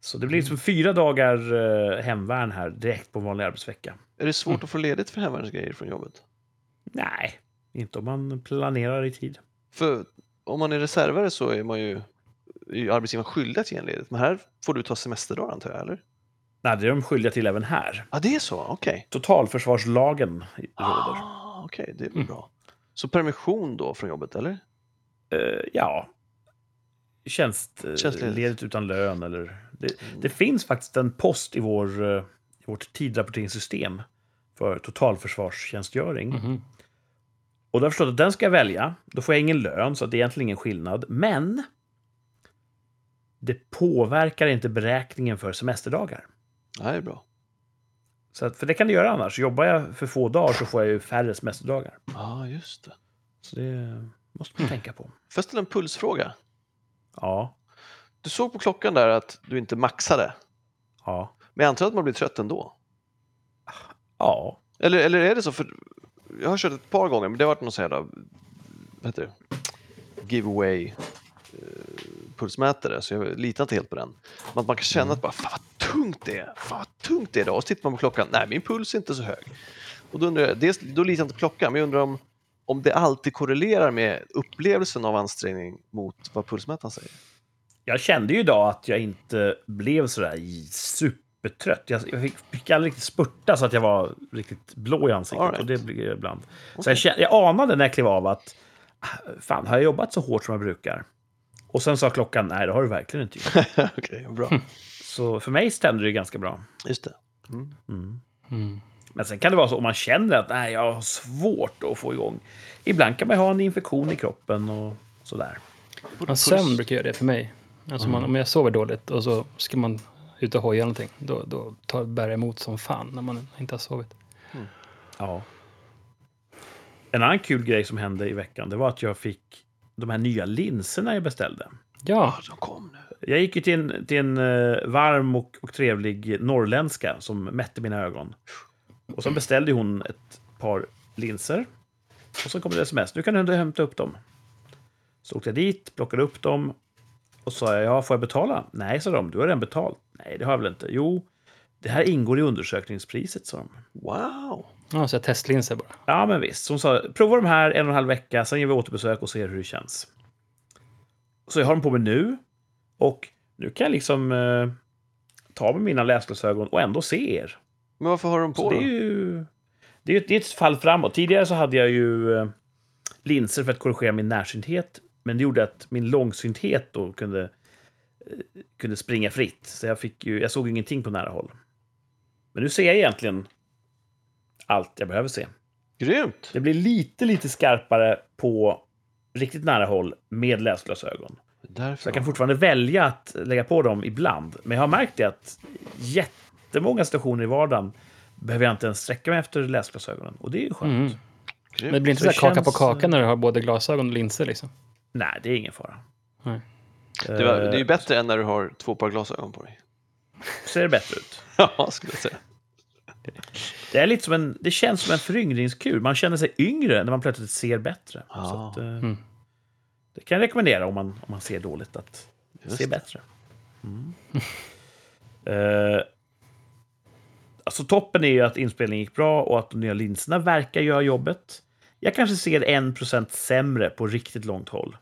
Så det blir som fyra dagar eh, hemvärn här direkt på en vanlig arbetsvecka. Är det svårt Mm. att få ledigt för hemvärnsgrejer från jobbet? Nej, inte om man planerar i tid. För om man är reservare så är man ju är arbetsgivaren skyldig att ge en ledigt. Men här får du ta semesterdagar antar jag, eller? Nej, det är de skyldiga till även här. Ja, det är så, okej. Totalförsvarslagen råder. Ah, okej, det är väl Mm. Så permission då från jobbet, eller? Eh, ja, Tjänstledigt. tjänstledigt utan lön. Eller, det, Mm. det finns faktiskt en post i, vår, eh, i vårt tidrapporteringssystem för totalförsvarstjänstgöring. Mhm. Och då har jag förstått att den ska jag välja. Då får jag ingen lön, så det är egentligen ingen skillnad. Men det påverkar inte beräkningen för semesterdagar. Är bra. Så att, för det kan det göra annars. Jobbar jag för få dagar så får jag ju färre semesterdagar. Ja, just det. Så det, Måste man tänka på. Får jag ställa en pulsfråga? Ja, Du såg på klockan där att du inte maxade, ja, men jag antar att man blir trött ändå? ja. Eller, eller är det så? För jag har kört ett par gånger, men det har varit någon sån här, vad heter det? giveaway eh, pulsmätare, så jag litar inte helt på den. Men att man kan känna att bara, fan vad tungt det är, fan vad tungt det är idag. Och så tittar man på klockan, nej min puls är inte så hög. Och då, undrar jag, dels, då litar jag inte på klockan, men jag undrar om, om det alltid korrelerar med upplevelsen av ansträngning mot vad pulsmätaren säger. Jag kände ju idag att jag inte blev sådär supertrött. Jag, jag fick, fick aldrig riktigt spurta så att jag var riktigt blå i ansiktet. Right. Och det blir ibland. Så Okej. jag, kände, jag anade när jag klev av att ah, fan, har jag jobbat så hårt som jag brukar? Och sen sa klockan, nej det har du verkligen inte gjort. Okej, bra. Så för mig stämde det ganska bra. Just det. Mm. Mm. Men sen kan det vara så om man känner att nej, jag har svårt att få igång. Ibland kan man ha en infektion i kroppen och sådär. Ja, sömn brukar göra det för mig. Alltså man, om jag sover dåligt och så ska man ut och hoja någonting, då, då tar, bär det emot som fan när man inte har sovit. Ja. En annan kul grej som hände i veckan, det var att jag fick de här nya linserna jag beställde. Ja, de kom nu. Jag gick ju till en, till en eh, varm och, och trevlig norrländska som mätte mina ögon. Och så beställde hon ett par linser. Och så kom det sms. Nu kan du hämta upp dem. Så åkte jag dit, plockade upp dem. Och sa jag, ja, får jag betala? Nej, sa de. Du har redan betalt. Nej, det har jag väl inte. Jo, det här ingår i undersökningspriset, sa de. Wow! Ja så testlinser bara. Ja, men visst. Så hon sa, prova de här en och en halv vecka, sen ger vi återbesök och ser hur det känns. Så jag har dem på mig nu. Och nu kan jag liksom eh, ta med mina läsglasögon och ändå se er. Men varför har de Så på det är dem? ju det är, ett- det är ett fall framåt. Tidigare så hade jag ju eh, linser för att korrigera min närsynthet. Men det gjorde att min långsynthet då kunde, eh, kunde springa fritt. Så jag, fick ju, jag såg ingenting på nära håll. Men nu ser jag egentligen allt jag behöver se. Grymt! Det blir lite, lite skarpare på riktigt nära håll med läsglasögon. Därför Så jag kan fortfarande välja att lägga på dem ibland. Men jag har märkt det att jättemånga situationer i vardagen behöver jag inte ens sträcka mig efter läsglasögonen. Och det är ju skönt. Mm. Grymt. Men det blir inte Så så här kaka känns- på kaka när du har både glasögon och linser liksom. Nej, det är ingen fara. Nej. det, var, det är ju Eh, bättre än när du har två par glasögon på dig. Ser det bättre ut. Ja, skulle jag säga. Det, är lite som en, det känns som en föryngringskur. Man känner sig yngre när man plötsligt ser bättre. Ja. Så att, eh, Mm. Det kan jag rekommendera om man, om man ser dåligt att Just se det. bättre. Mm. Eh, alltså toppen är ju att inspelningen gick bra och att de nya linserna verkar göra jobbet. Jag kanske ser en procent sämre på riktigt långt håll.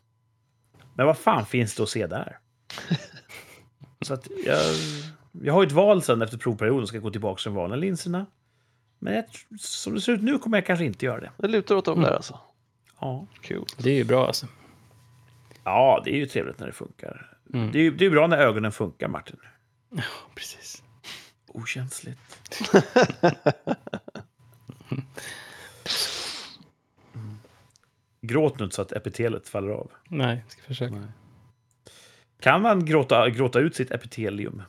Men vad fan finns det att se där? Så att jag, jag har ju ett val sen efter provperioden, ska jag gå tillbaka till de vanliga linserna. Men jag, som det ser ut nu kommer jag kanske inte göra det. Det lutar åt dem Mm. där alltså. Ja. Kul. Det är ju bra alltså. ja, det är ju trevligt när det funkar. Mm. Det är ju det är bra när ögonen funkar, Martin. Precis. Okänsligt. Mm. Gråt nu inte så att epitelet faller av. Nej, jag ska försöka. Kan man gråta, gråta ut sitt epitelium?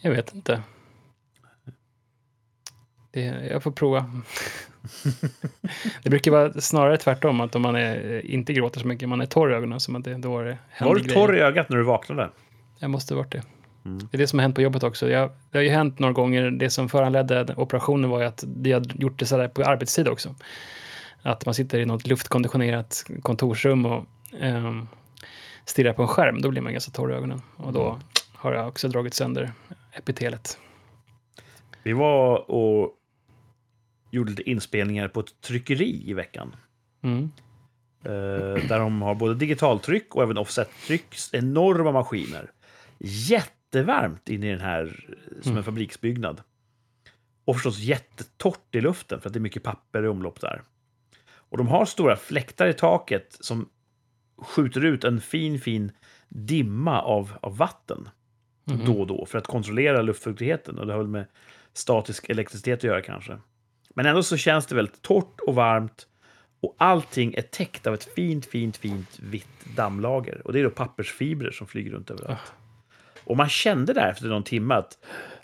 Jag vet inte. Det, jag får prova. det brukar vara snarare tvärtom, att om man är, inte gråter så mycket, man är torr i ögonen, som att det, då är det Var du torr i ögat när du vaknade? Jag måste ha varit det. Mm. Det är det som har hänt på jobbet också. Jag, det har ju hänt några gånger. Det som föranledde operationen var ju att de hade gjort det sådär på arbetstid också. Att man sitter i något luftkonditionerat kontorsrum och ehm, stirrar på en skärm. Då blir man ganska torr i ögonen. Och då Mm. har jag också dragit sönder epitelet. Vi var och gjorde lite inspelningar på ett tryckeri i veckan. Mm. Eh, där de har både digitaltryck och även offsettryck. Enorma maskiner. Jättevarmt inne i den här, som en Mm. fabriksbyggnad. Och förstås jättetorrt i luften för att det är mycket papper i omlopp där. Och de har stora fläktar i taket som skjuter ut en fin, fin dimma av, av vatten Mhm. då och då för att kontrollera luftfuktigheten. Och det har väl med statisk elektricitet att göra kanske. Men ändå så känns det väldigt torrt och varmt och allting är täckt av ett fint, fint, fint vitt dammlager. Och det är då pappersfibrer som flyger runt överallt. Och man kände där efter någon timme att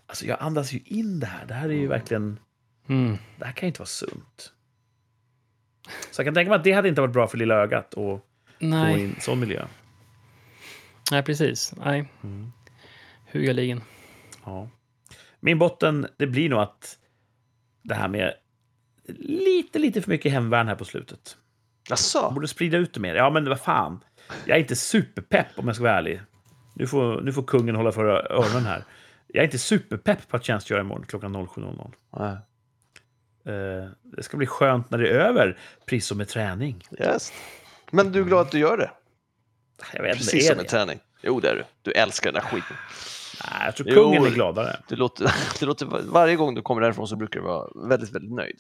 alltså jag andas ju in det här. Det här är ju verkligen, Mm. det här kan ju inte vara sunt. Så jag kan tänka mig att det hade inte varit bra för lilla ögat att gå i en sån miljö. nej precis. Nej. Mm. Hugaligen. Ja. Min botten, det blir nog att det här med lite, lite för mycket hemvärn här på slutet. Jaså? Borde sprida ut det mer. Ja, men vad fan. Jag är inte superpepp om jag ska vara ärlig. Nu får, nu får kungen hålla för öronen här. Jag är inte superpepp på att tjänstgöra imorgon klockan 07.00. Nej. Eh, det ska bli skönt när det är över, precis som med träning. Yes. Men du är glad att du gör det? Jag vet Precis är som det? med träning. Jo, det är du. Du älskar den där skiten. Nej, jag tror Jo. kungen är gladare. Det låter, det låter, varje gång du kommer därifrån så brukar du vara väldigt, väldigt nöjd.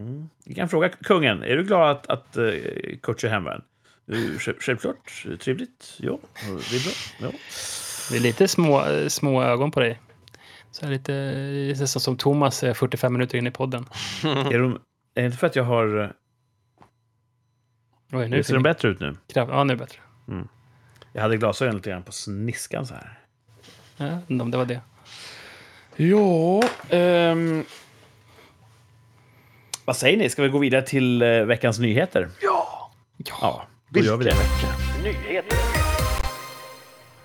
Mm. Vi kan fråga kungen, är du glad att, att uh, Kurt kör hemvärn? Eh, själv- Självklart, trevligt. Ja, det är bra. Ja. Det är lite små, små ögon på dig. Så lite, lite så som Thomas är 45 minuter in i podden. Är, de, är det inte för att jag har... Oj, nu ser de bättre ut nu? kraft. Ja, nu är det bättre. Jag hade glasögon lite grann på sniskan så här. Ja, om det var det. Ja, ehm... Vad säger ni? Ska vi gå vidare till eh, veckans nyheter? Ja! Ja, då gör vi det. Nyheter!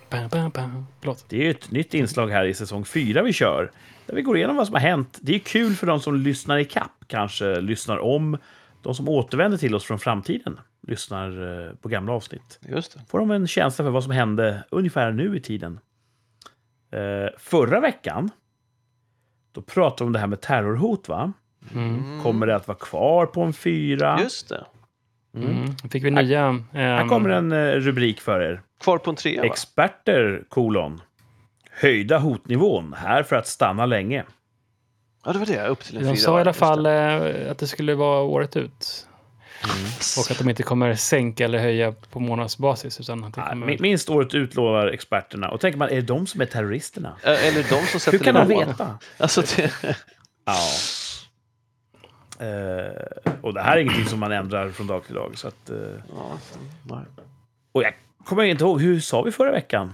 Bam, bam, bam. Förlåt. Det är ju ett nytt inslag här i säsong fyra vi kör. Där vi går igenom vad som har hänt. Det är kul för de som lyssnar i kapp, kanske lyssnar om. De som återvänder till oss från framtiden lyssnar eh, på gamla avsnitt. Just det. Får de en känsla för vad som hände ungefär nu i tiden. Eh, förra veckan, då pratade vi om det här med terrorhot, va? Mm. Kommer det att vara kvar på en fyra? Just det. Mm. Då fick vi nya... ehm, Här kommer en eh, rubrik för er. Kvar på en trea? Experter, kolon. Höjda hotnivån, här för att stanna länge. Ja, det var det. Upp till en De fyra. sa i alla fall det. eh, att det skulle vara året ut. Och att de inte kommer sänka eller höja på månadsbasis. Utan att det kommer... min- Minst året utlovar experterna. Och tänker man, är det de som är terroristerna? Eller de som sätter Hur kan de veta? Alltså, det... Ja. Eh, och det här är ingenting som man ändrar från dag till dag. Så att, eh, ja, och jag kommer inte ihåg, hur sa vi förra veckan?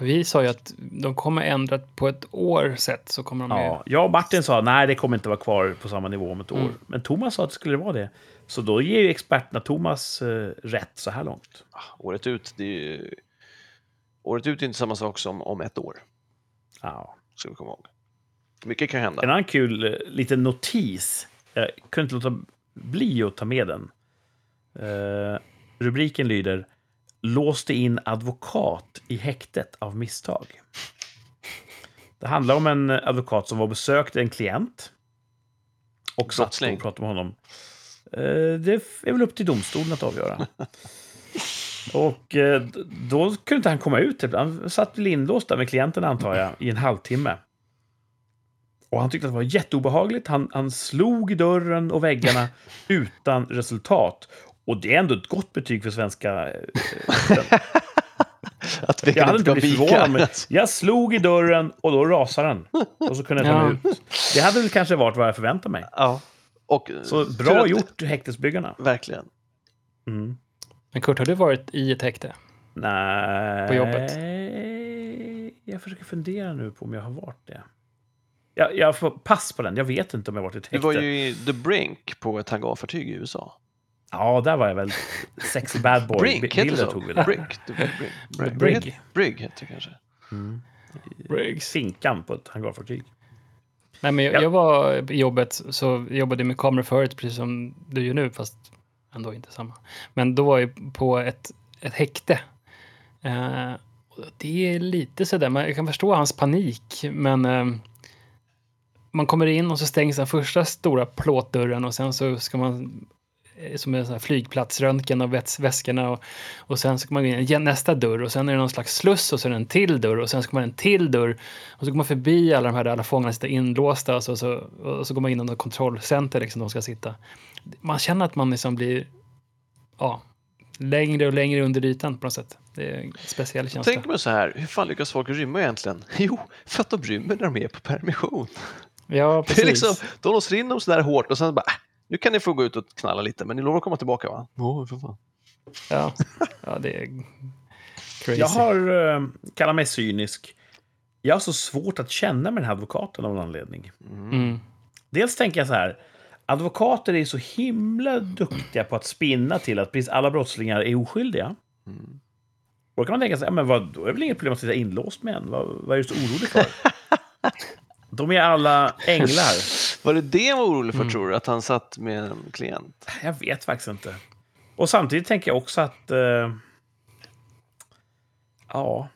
Vi sa ju att de kommer ändra på ett år sett så kommer de Ja, jag och Martin sa nej, det kommer inte vara kvar på samma nivå om ett år. Mm. Men Thomas sa att det skulle vara det. Så då ger ju experterna Thomas eh, rätt så här långt. Ah, Året ut, det är ju... Året ut är inte samma sak som om ett år, Ja. ska vi komma ihåg. Mycket kan hända. En annan kul eh, liten notis. Jag kunde inte låta bli att ta med den. Eh, rubriken lyder Låste in advokat i häktet av misstag. Det handlar om en advokat som var och besökte en klient. Och satt och pratade med honom. Eh, det är väl upp till domstolen att avgöra. och eh, då kunde inte han komma ut. Han satt väl inlåst där med klienten antar jag, i en halvtimme. Och han tyckte att det var jätteobehagligt. Han, han slog i dörren och väggarna utan resultat. Och det är ändå ett gott betyg för svenska... eh, Att Jag hade inte blivit förvånad. Men jag slog i dörren och då rasade den. Och så kunde jag ta mig Ja. ut. Det hade väl kanske varit vad jag förväntade mig. Ja. Och, Så bra att- gjort, häktesbyggarna. Verkligen. Mm. Men Kurt, har du varit i ett häkte? Nej. På jobbet? Jag försöker fundera nu på om jag har varit det. Jag, jag får pass på den. Jag vet inte om jag har varit i ett Du häkte. var ju i The Brink på ett hangarfartyg i USA. Ja, där var jag väl. Sexy bad boy. Brink, heter Bilder det tog vi så? Brink. Brink. Brink. Brig. Brig. Brig heter det kanske. Mm. Briggs. Finkan på ett hangarfartyg. Nej, men jag, Ja. jag var i jobbet, så jobbade med kameror förut, precis som du gör nu, fast ändå inte samma. Men då var jag på ett, ett häkte. Eh, och det är lite sådär, man, jag kan förstå hans panik, men eh, man kommer in och så stängs den första stora plåtdörren och sen så ska man som en sån här flygplatsröntgen av väts- väskorna och, och sen ska man gå in igen nästa dörr och sen är det någon slags sluss och sen en till dörr och sen ska man en till dörr och så går man förbi alla de här där alla fångarna sitter inlåsta och så, så, och så går man in i något kontrollcenter liksom de ska sitta. Man känner att man liksom blir ja, längre och längre under ytan på något sätt. Det är en speciell känsla. Tänk mig så här, hur fan lyckas folk rymma egentligen? Jo, för att de rymmer när de är på permission. Ja, Det precis. är liksom, de låser in dem så där hårt och sen bara, äh, nu kan ni få gå ut och knalla lite, men ni lovar att komma tillbaka va? Ja, för fan. ja. ja, det är crazy. Jag har, eh, kallar mig cynisk, jag har så svårt att känna med den här advokaten av någon anledning. Mm. Dels tänker jag så här, advokater är så himla duktiga på att spinna till att precis alla brottslingar är oskyldiga. Mm. Och då kan man tänka sig, ja, men vad, då är det väl inget problem att sitta inlåst med en? Vad, vad är du så orolig för? De är alla änglar. Var det det han var orolig för, Mm. tror du? Att han satt med en klient? Jag vet faktiskt inte. Och samtidigt tänker jag också att... Eh, ja...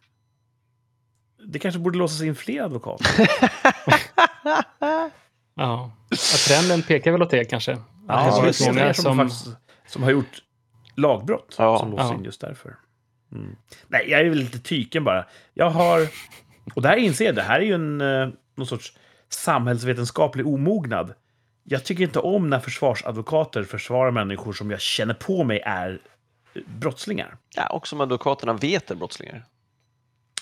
Det kanske borde låsas in fler advokater. Ja. ja. Trenden pekar väl åt det kanske. Att det har det är varit många som, faktiskt, som har gjort lagbrott Ja. som låses Ja. in just därför. Mm. Nej, jag är väl lite tyken bara. Jag har... Och det här inser jag, det här är ju en, eh, någon sorts samhällsvetenskaplig omognad. Jag tycker inte om när försvarsadvokater försvarar människor som jag känner på mig är eh, brottslingar. Ja, och som advokaterna vet är brottslingar.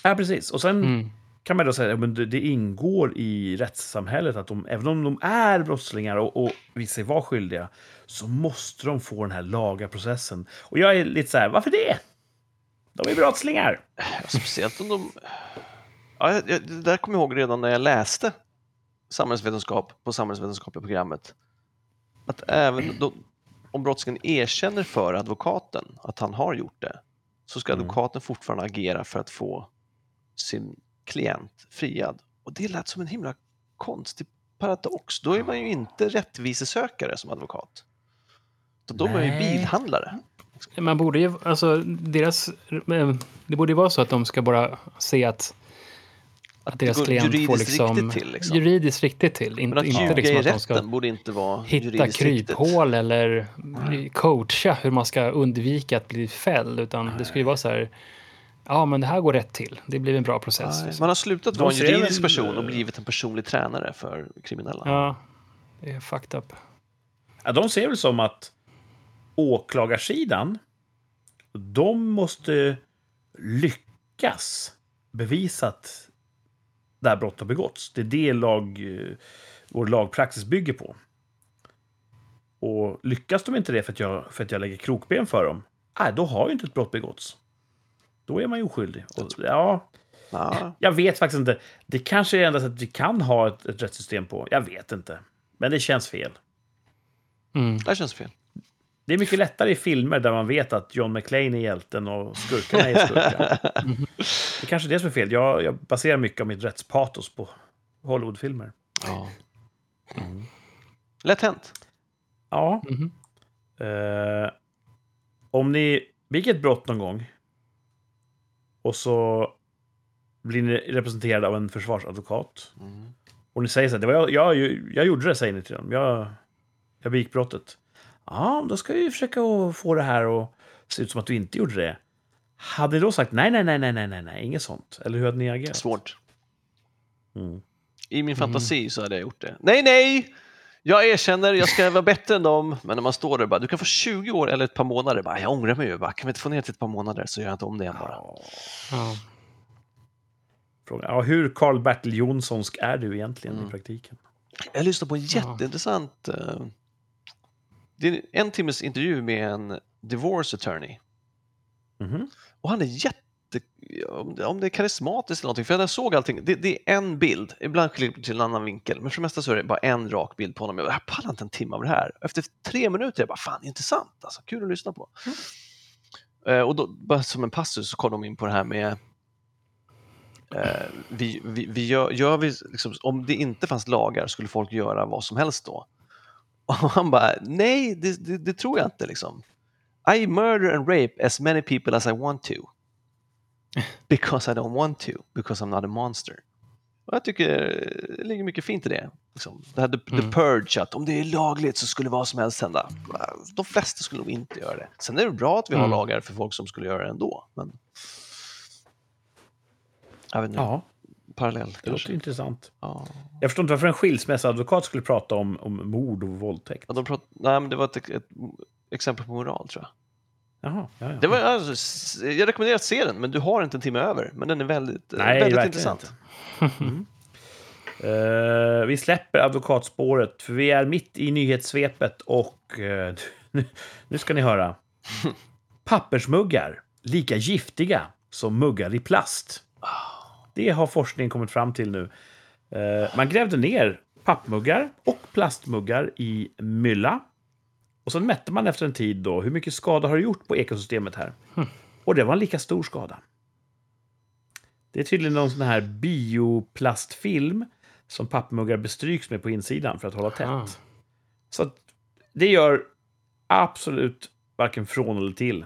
Ja, precis. Och sen Mm. kan man då säga att det, ingår i rättssamhället att de, även om de är brottslingar och, och visar sig vara skyldiga, så måste de få den här laga processen. Och jag är lite så här, varför det? De är brottslingar. Ja, speciellt om de... Ja, det där kommer jag ihåg redan när jag läste samhällsvetenskap på samhällsvetenskapliga programmet. Att även då, om brottslingen erkänner för advokaten att han har gjort det, så ska Mm. advokaten fortfarande agera för att få sin klient friad. Och det lät som en himla konstig paradox. Då är man ju inte rättvisesökare som advokat. Då, då är man ju bilhandlare. Man borde ju, alltså deras, det borde ju vara så att de ska bara se att, att deras går klient får juridiskt liksom, riktigt till, liksom. juridiskt riktigt till. Men Inte, att inte ljuga liksom i att de rätten ska borde inte vara hitta juridiskt riktigt. kryphål eller coacha hur man ska undvika att bli fälld. Utan det ska ju vara så här, ja men det här går rätt till. Det blir en bra process. Nej, liksom. Man har slutat vara en juridisk person och blivit en personlig tränare för kriminella. Ja, det är fucked up. Ja, de ser väl som att åklagarsidan, de måste lyckas bevisa att det här brottet har begåtts. Det är det lag, eh, vår lagpraxis bygger på. Och lyckas de inte det för att jag, för att jag lägger krokben för dem, nej, då har ju inte ett brott begåtts. Då är man ju oskyldig. Och, ja, Ja, jag vet faktiskt inte. Det kanske är enda sättet vi kan ha ett, ett rättssystem på. Jag vet inte. Men det känns fel. Mm. det känns fel. Det är mycket lättare i filmer där man vet att John McClane är hjälten och skurkarna är skurkar. Det är kanske är det som är fel. Jag, jag baserar mycket av mitt rättspatos på Hollywoodfilmer. Ja. Lätt hänt. Ja, Mhm. eh, om ni begick ett brott någon gång och så blir ni representerade av en försvarsadvokat Mm. och ni säger så här, det var jag, jag, jag gjorde det, säger ni till dem. Jag, jag begick brottet. Ja, då ska vi försöka få det här att se ut som att du inte gjorde det. Hade ni då sagt nej, nej, nej, nej, nej, nej, nej, inget sånt? Eller hur hade ni agerat? Svårt. Mm. I min fantasi så hade jag gjort det. Nej, nej! Jag erkänner, jag ska vara bättre än dem. Men när man står där och bara, du kan få 20 år eller ett par månader. Bara, jag ångrar mig ju. Bara, kan vi inte få ner till ett par månader så gör jag inte om det igen bara. Ja. Ja, hur Karl-Bertil Jonssonsk är du egentligen Mm. i praktiken? Jag lyssnade på en Ja. jätteintressant... eh, det är en timmes intervju med en divorce attorney. Mhm. Och han är jätte... Om det, är karismatiskt eller någonting, för jag såg allting. Det, det är en bild, ibland klipper till en annan vinkel, men för det mesta så är det bara en rak bild på honom. Jag, pallar inte en timme av det här. Efter tre minuter, jag bara fan intressant, alltså, kul att lyssna på. Eh, och då, bara som en passus så kom de in på det här med eh, vi, vi, vi gör, gör vi, liksom, om det inte fanns lagar skulle folk göra vad som helst då? Och han bara, nej, det, det, det tror jag inte. Liksom. I murder and rape as many people as I want to. Because I don't want to, because I'm not a monster. Och jag tycker det ligger mycket fint i det. Liksom. Det här the, the Mm. purge, att om det är lagligt så skulle vad som helst hända. De flesta skulle nog inte göra det. Sen är det bra att vi har Mm. lagar för folk som skulle göra det ändå. Men... Jag vet inte, Ja, parallell det låter kanske. intressant. Ja. Jag förstår inte varför en skilsmässoadvokat skulle prata om, om mord och våldtäkt. Ja, de prat... Nej, men det var ett, ett exempel på moral tror jag. Jaha, ja, ja. Det var, alltså, jag rekommenderar att se den, men du har inte en timme över. Men den är väldigt, eh, Nej, väldigt intressant. Eh, vi släpper advokatspåret, för vi är mitt i nyhetssvepet och eh, nu, nu ska ni höra. Pappersmuggar, lika giftiga som muggar i plast. Det har forskningen kommit fram till nu. Eh, man grävde ner pappmuggar och plastmuggar i mylla. Och sen mätte man efter en tid då hur mycket skada har det gjort på ekosystemet här. Och det var en lika stor skada. Det är tydligen någon sån här bioplastfilm som pappmuggar bestryks med på insidan för att hålla tätt. Ah. Så det gör absolut varken från eller till.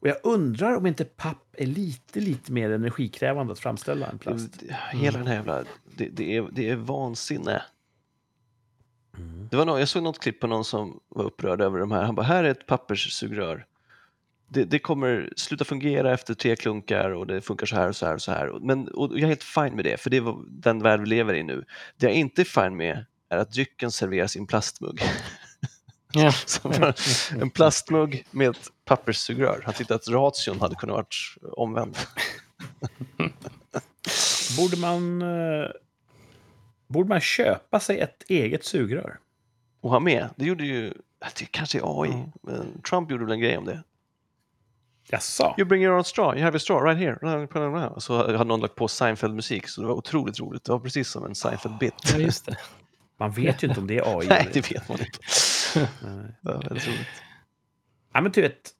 Och jag undrar om inte papp är lite, lite mer energikrävande att framställa än plast. Hela den här jävla, det, det, är, det är vansinne. Det var någon, jag såg något klipp på någon som var upprörd över de här. Han bara, här är ett papperssugrör. Det, det kommer sluta fungera efter tre klunkar och det funkar så här och så här och så här. Men, och jag är helt fine med det, för det är den värld vi lever i nu. Det jag inte är fine med är att drycken serveras i en plastmugg. Ja. En plastmugg med ett papperssugrör. Han tyckte att ration hade kunnat varit omvänd. Borde man... eh, Borde man köpa sig ett eget sugrör? Och ha med, det gjorde ju, det kanske är AI, Ja. men Trump gjorde väl en grej om det. Jaså? You bring your own straw, you have a straw right here. Så hade någon lagt på Seinfeld-musik, så det var otroligt roligt. Det var precis som en Seinfeld-bit. ja, just det. Man vet ju inte om det är AI. Nej, det vet man inte. Nej. Det var väldigt roligt. Ja, men du vet,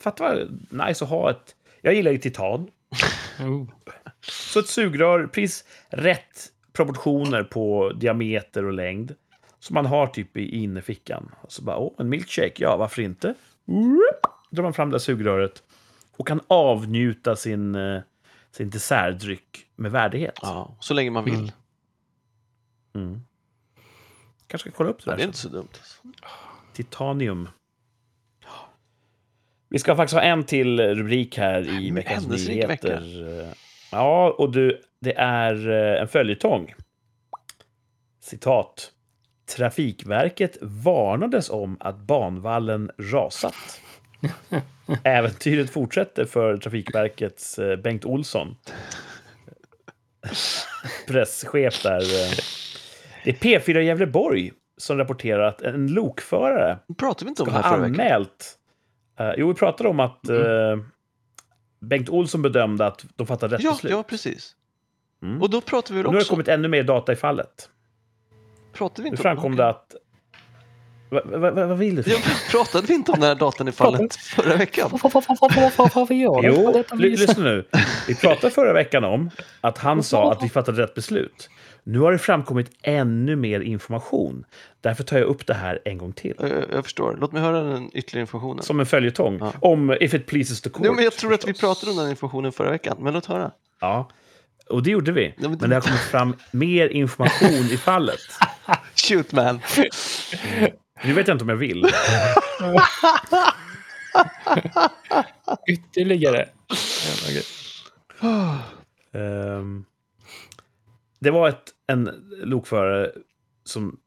fatta vad nice att ha ett... Jag gillar ju titan. Oh. Så ett sugrör, precis rätt proportioner på diameter och längd. Som man har typ i innerfickan. Och så bara, åh, en milkshake, ja, varför inte? Drar man fram det sugröret och kan avnjuta sin, eh, sin dessertdryck med värdighet. Ja, så länge man vill. Mm. Mm. Kanske ska kolla upp det Ja, där. det är inte så dumt. Titanium. Vi ska faktiskt ha en till rubrik här i Men veckans händelserik nyheter. Ja, och du, det är eh, en följetong. Citat. Trafikverket varnades om att banvallen rasat. Äventyret fortsätter för Trafikverkets eh, Bengt Olsson. Presschef där. Det är P4 Gävleborg som rapporterar att en lokförare Pratade vi inte om ska det ha anmält... Eh, jo, vi pratade om att eh, Bengt Olsson bedömde att de fattade rätt Ja, beslut. ja, precis. Mm. Och då pratade vi väl nu har det också... kommit ännu mer data i fallet. Pratade vi Nu inte framkom om... det att... Va, va, va, vad vill du? Ja, pratade vi inte om den här datan i fallet förra veckan? Jo, lyssna nu. Vi pratade förra veckan om att han sa att vi fattade rätt beslut. Nu har det framkommit ännu mer information. Därför tar jag upp det här en gång till. Jag, jag förstår. Låt mig höra den ytterligare informationen. Som en följetong. Ja. Om If it pleases the court. Jo, men jag tror att vi förstås. pratade om den informationen förra veckan, men låt höra. Ja, och det gjorde vi. men- Men det har kommit fram mer information i fallet. Shoot man! Nu vet jag inte om jag vill. Ytterligare. Ehm, det var ett, en lokförare som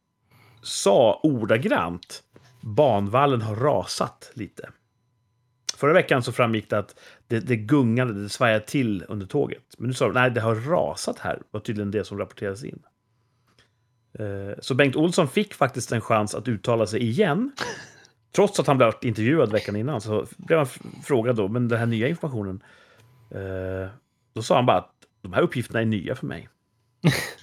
sa ordagrant banvallen har rasat lite. Förra veckan så framgick det att det, det gungade, det svajade till under tåget. Men nu sa de nej, det har rasat här, var tydligen det som rapporterades in. Eh, så Bengt Olsson fick faktiskt en chans att uttala sig igen. Trots att han blev intervjuad veckan innan så blev han frågad då, men den här nya informationen. Eh, då sa han bara att de här uppgifterna är nya för mig.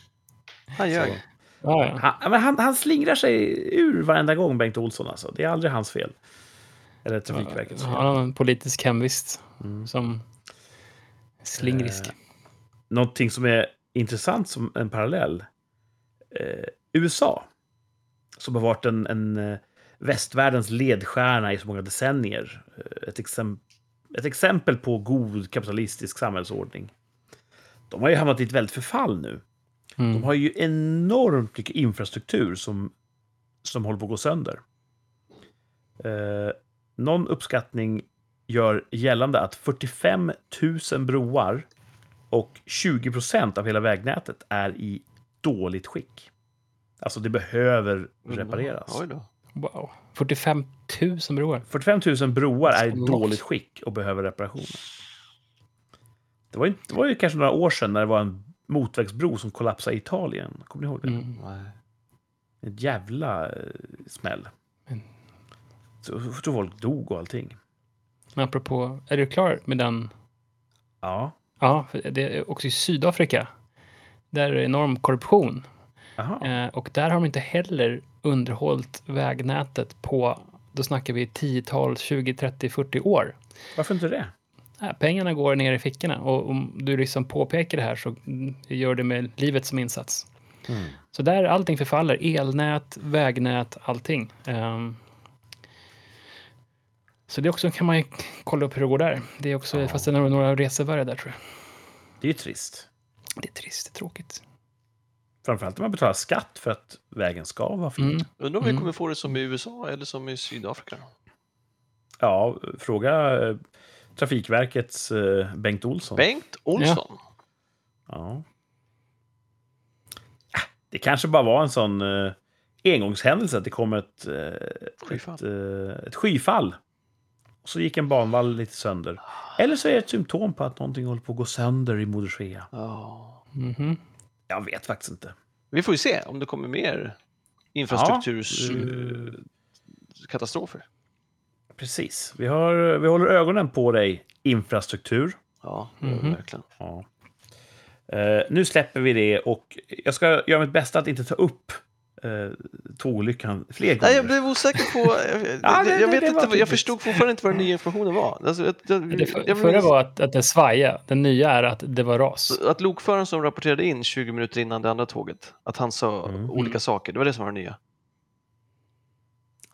Han ljög. Ja, ja. Han, men han, han slingrar sig ur varenda gång, Bengt Olsson. Alltså. Det är aldrig hans fel. Eller Trafikverkets fel. Han har en politisk hemvist Mm. som slingrisk. Eh, Någonting som är intressant som en parallell. Eh, USA, som har varit en, en eh, västvärldens ledstjärna i så många decennier. Eh, ett, exemp ett exempel på god kapitalistisk samhällsordning. De har ju hamnat i ett väldigt förfall nu. De Mm. har ju enormt mycket infrastruktur som, som håller på att gå sönder. Eh, någon uppskattning gör gällande att 45 000 broar och 20 procent av hela vägnätet är i dåligt skick. Alltså det behöver repareras. Oj då. Wow. 45 000 broar. 45 000 broar är i dåligt skick och behöver reparationer. Det var, ju, det var ju kanske några år sedan när det var en motorvägsbro som kollapsade i Italien. Kommer ni ihåg det? Mm. En jävla eh, smäll. Men- Så, tror folk dog och allting. Men apropå, är du klar med den? Ja. Ja, för det är också i Sydafrika. Där är det enorm korruption. Eh, och där har de inte heller underhållit vägnätet på, då snackar vi 10-tal, 20, 30, 40 år. Varför inte det? Nej, pengarna går ner i fickorna och om du liksom påpekar det här så gör det med livet som insats. Mm. Så där allting förfaller, elnät, vägnät, allting. Ehm, så det också kan man ju kolla upp hur det går där. Det är också, Ja. fast det är några, resevärre där tror jag. Det är ju trist. Det är trist, det är tråkigt. Framförallt om man betalar skatt för att vägen ska vara fin. Mm. Undrar om vi Mm. kommer få det som i USA eller som i Sydafrika. Ja, fråga eh, Trafikverkets eh, Bengt Olsson. Bengt Olsson. Ja. Ah, Det kanske bara var en sån eh, engångshändelse att det kom ett, eh, Skyfall. ett, eh, ett skyfall. Och så gick en banvall lite sönder. Eller så är det ett symptom på att någonting håller på att gå sönder i Moder Svea. Ja. Mhm. Jag vet faktiskt inte. Vi får ju se om det kommer mer infrastrukturskatastrofer. Precis. Vi, har, vi håller ögonen på dig, infrastruktur. Ja, vi Mhm. verkligen. Ja. Eh, nu släpper vi det och jag ska göra mitt bästa att inte ta upp uh, tågolyckan fler gånger. Nej, jag blev osäker på... Jag, Ja, det- jag, det- vet det var inte, jag tydligt. förstod fortfarande inte vad den nya informationen var. Alltså, jag, jag, Det för, jag förra var att, att det svajade, den nya är att det var ras. Att lokföraren som rapporterade in 20 minuter innan det andra tåget, att han sa Mm. olika saker, det var det som var det nya.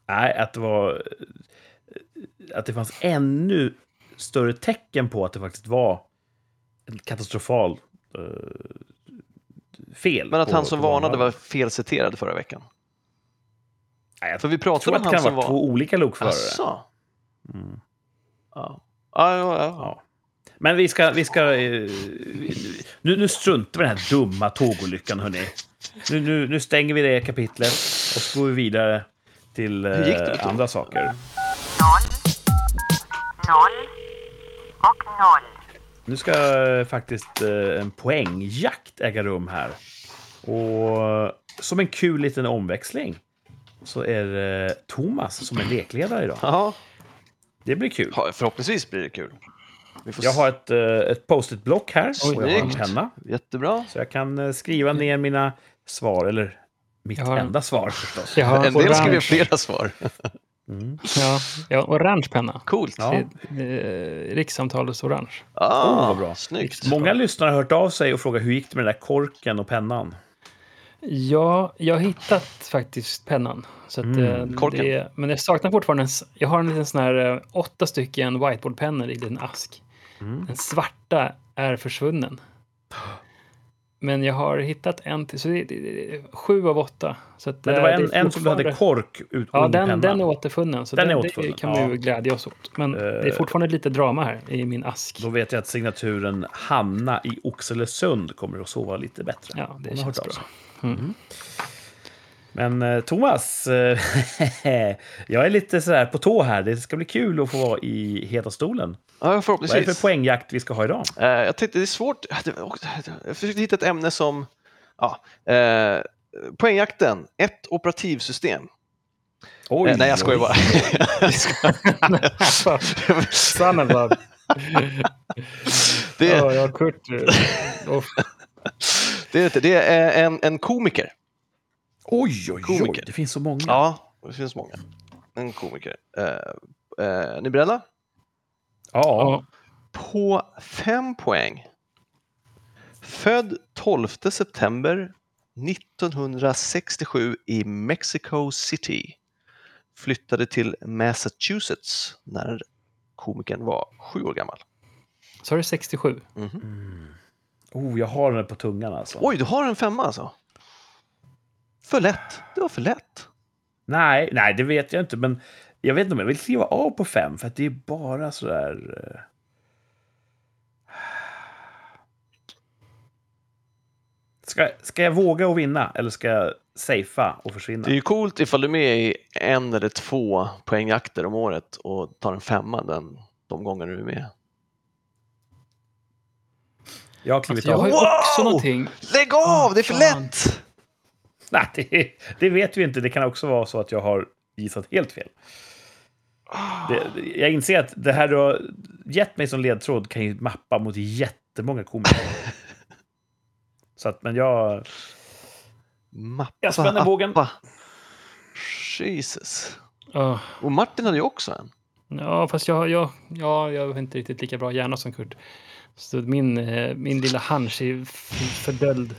Nej, att det var... Att det fanns ännu större tecken på att det faktiskt var en katastrofal eh, fel. Men att på- han som varnade var felciterad förra veckan. Nej, jag För vi pratade att om det han kan som var... två olika lokförare. Asså? Mm. Ja. Ja, ja, ja. Men vi ska... Vi ska eh, nu, nu struntar vi i den här dumma tågolyckan, hörni. Nu, nu, nu stänger vi det kapitlet och så går vi vidare till eh, andra saker. Och noll. Nu ska eh, faktiskt eh, en poängjakt äga rum här. Och som en kul liten omväxling så är det Thomas som är lekledare idag. ja. Det blir kul. Förhoppningsvis blir det kul. Jag har ett, eh, ett post-it-block här och jag har en penna. Jättebra. Så jag kan eh, skriva ner mina svar, eller mitt har- enda svar förstås. Jag har En del skriver flera svar. Mm. ja, har orange penna. Coolt. Ja. Eh, rikssamtalets orange. Ah, Oh, bra. Snyggt. Många lyssnare har hört av sig och frågat hur gick det med den där korken och pennan? Ja, jag har hittat faktiskt pennan. Så att, Mm, eh, det, men jag saknar fortfarande jag har en liten sån här eh, åtta stycken whiteboardpennor i en ask. Mm. Den svarta är försvunnen. Men jag har hittat en till, så det, det, det, sju av åtta. Så att, Men det var eh, en, är en som hade kork ut Ja, den, den är återfunnen. Så Den den är det återfunnen, kan vi ja. ju glädja oss åt. Men det är Eh. fortfarande lite drama här i min ask. Då vet jag att signaturen Hanna i Oxelösund kommer att sova lite bättre. Ja, det känns bra. sig. Mm. Men eh, Thomas, eh, jag är lite sådär på tå här. Det ska bli kul att få vara i heta stolen. Ja, Vad är det förhoppningsvis. för poängjakt vi ska ha idag? Eh, jag tänkte det är svårt. Jag försökte hitta ett ämne som... Ja, eh, poängjakten, ett operativsystem. Oj, nej, jag skojar oj. bara. Jag skojar. Son of a... det, Ja, jag har Kurt. det, är inte- det är en, en komiker. Oj, oj, oj. Komiker. Det finns så många. Ja, det finns många. En komiker. Eh, eh, ni är beredda? Ja. Ja. På fem poäng. Född 12 september 1967 i Mexico City. Flyttade till Massachusetts när komikern var sju år gammal. Så har du 67. Mhm. Mm. Oh, jag har den på tungan alltså. Oj, du har en femma alltså? För lätt. Det var för lätt. Nej, nej, det vet jag inte. Men jag vet inte om jag vill kliva av på fem. För att det är bara sådär... eh, Ska, ska jag våga och vinna eller ska jag safea och försvinna? Det är ju coolt ifall du är med i en eller två poängjakter om året och tar en femma den, de gånger du är med. Jag har klivit Jag har ju av. också Wow! någonting. Lägg av, det är för fan. lätt! Nej, det, det vet vi inte. Det kan också vara så att jag har gissat helt fel. Det, jag inser att det här du har gett mig som ledtråd kan ju mappa mot jättemånga komiker. Så att, men jag... Mappa. Jag spänner bågen. appa. Jesus. Ja, Och Martin hade ju också en. Ja, fast jag, jag, ja, jag har inte riktigt lika bra hjärna som Kurt. Så min, eh, min lilla hunch är f- fördöljd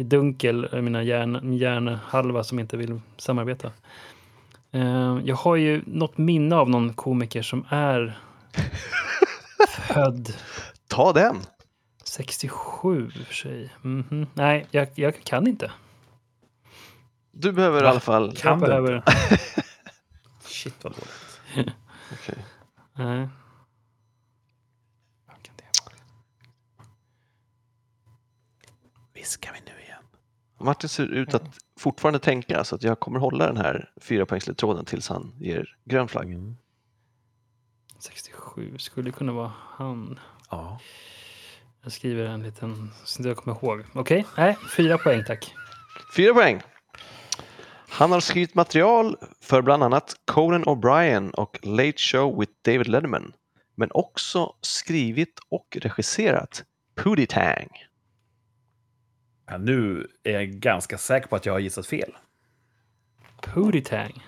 i dunkel, eh, mina hjärn, min hjärnhalva som inte vill samarbeta. Eh, Jag har ju något minne av någon komiker som är född Ta den. 67 i och för sig. Mhm. Nej, jag, jag kan inte. Du behöver i alla fall... Kan jag du behöver... Shit vad dåligt. Okej. Nej. Viskar vi nu. Martin ser ut att fortfarande tänka så att jag kommer hålla den här fyrapoängsledtråden tills han ger grön flagg. Mm. 67 skulle kunna vara han. Ja. Jag skriver en liten så jag kommer ihåg. Okej, nej, fyra poäng tack. Fyra poäng. Han har skrivit material för bland annat Conan O'Brien och Late Show with David Letterman. Men också skrivit och regisserat Pootie Tang. Ja, nu är jag ganska säker på att jag har gissat fel. Pootie Tang.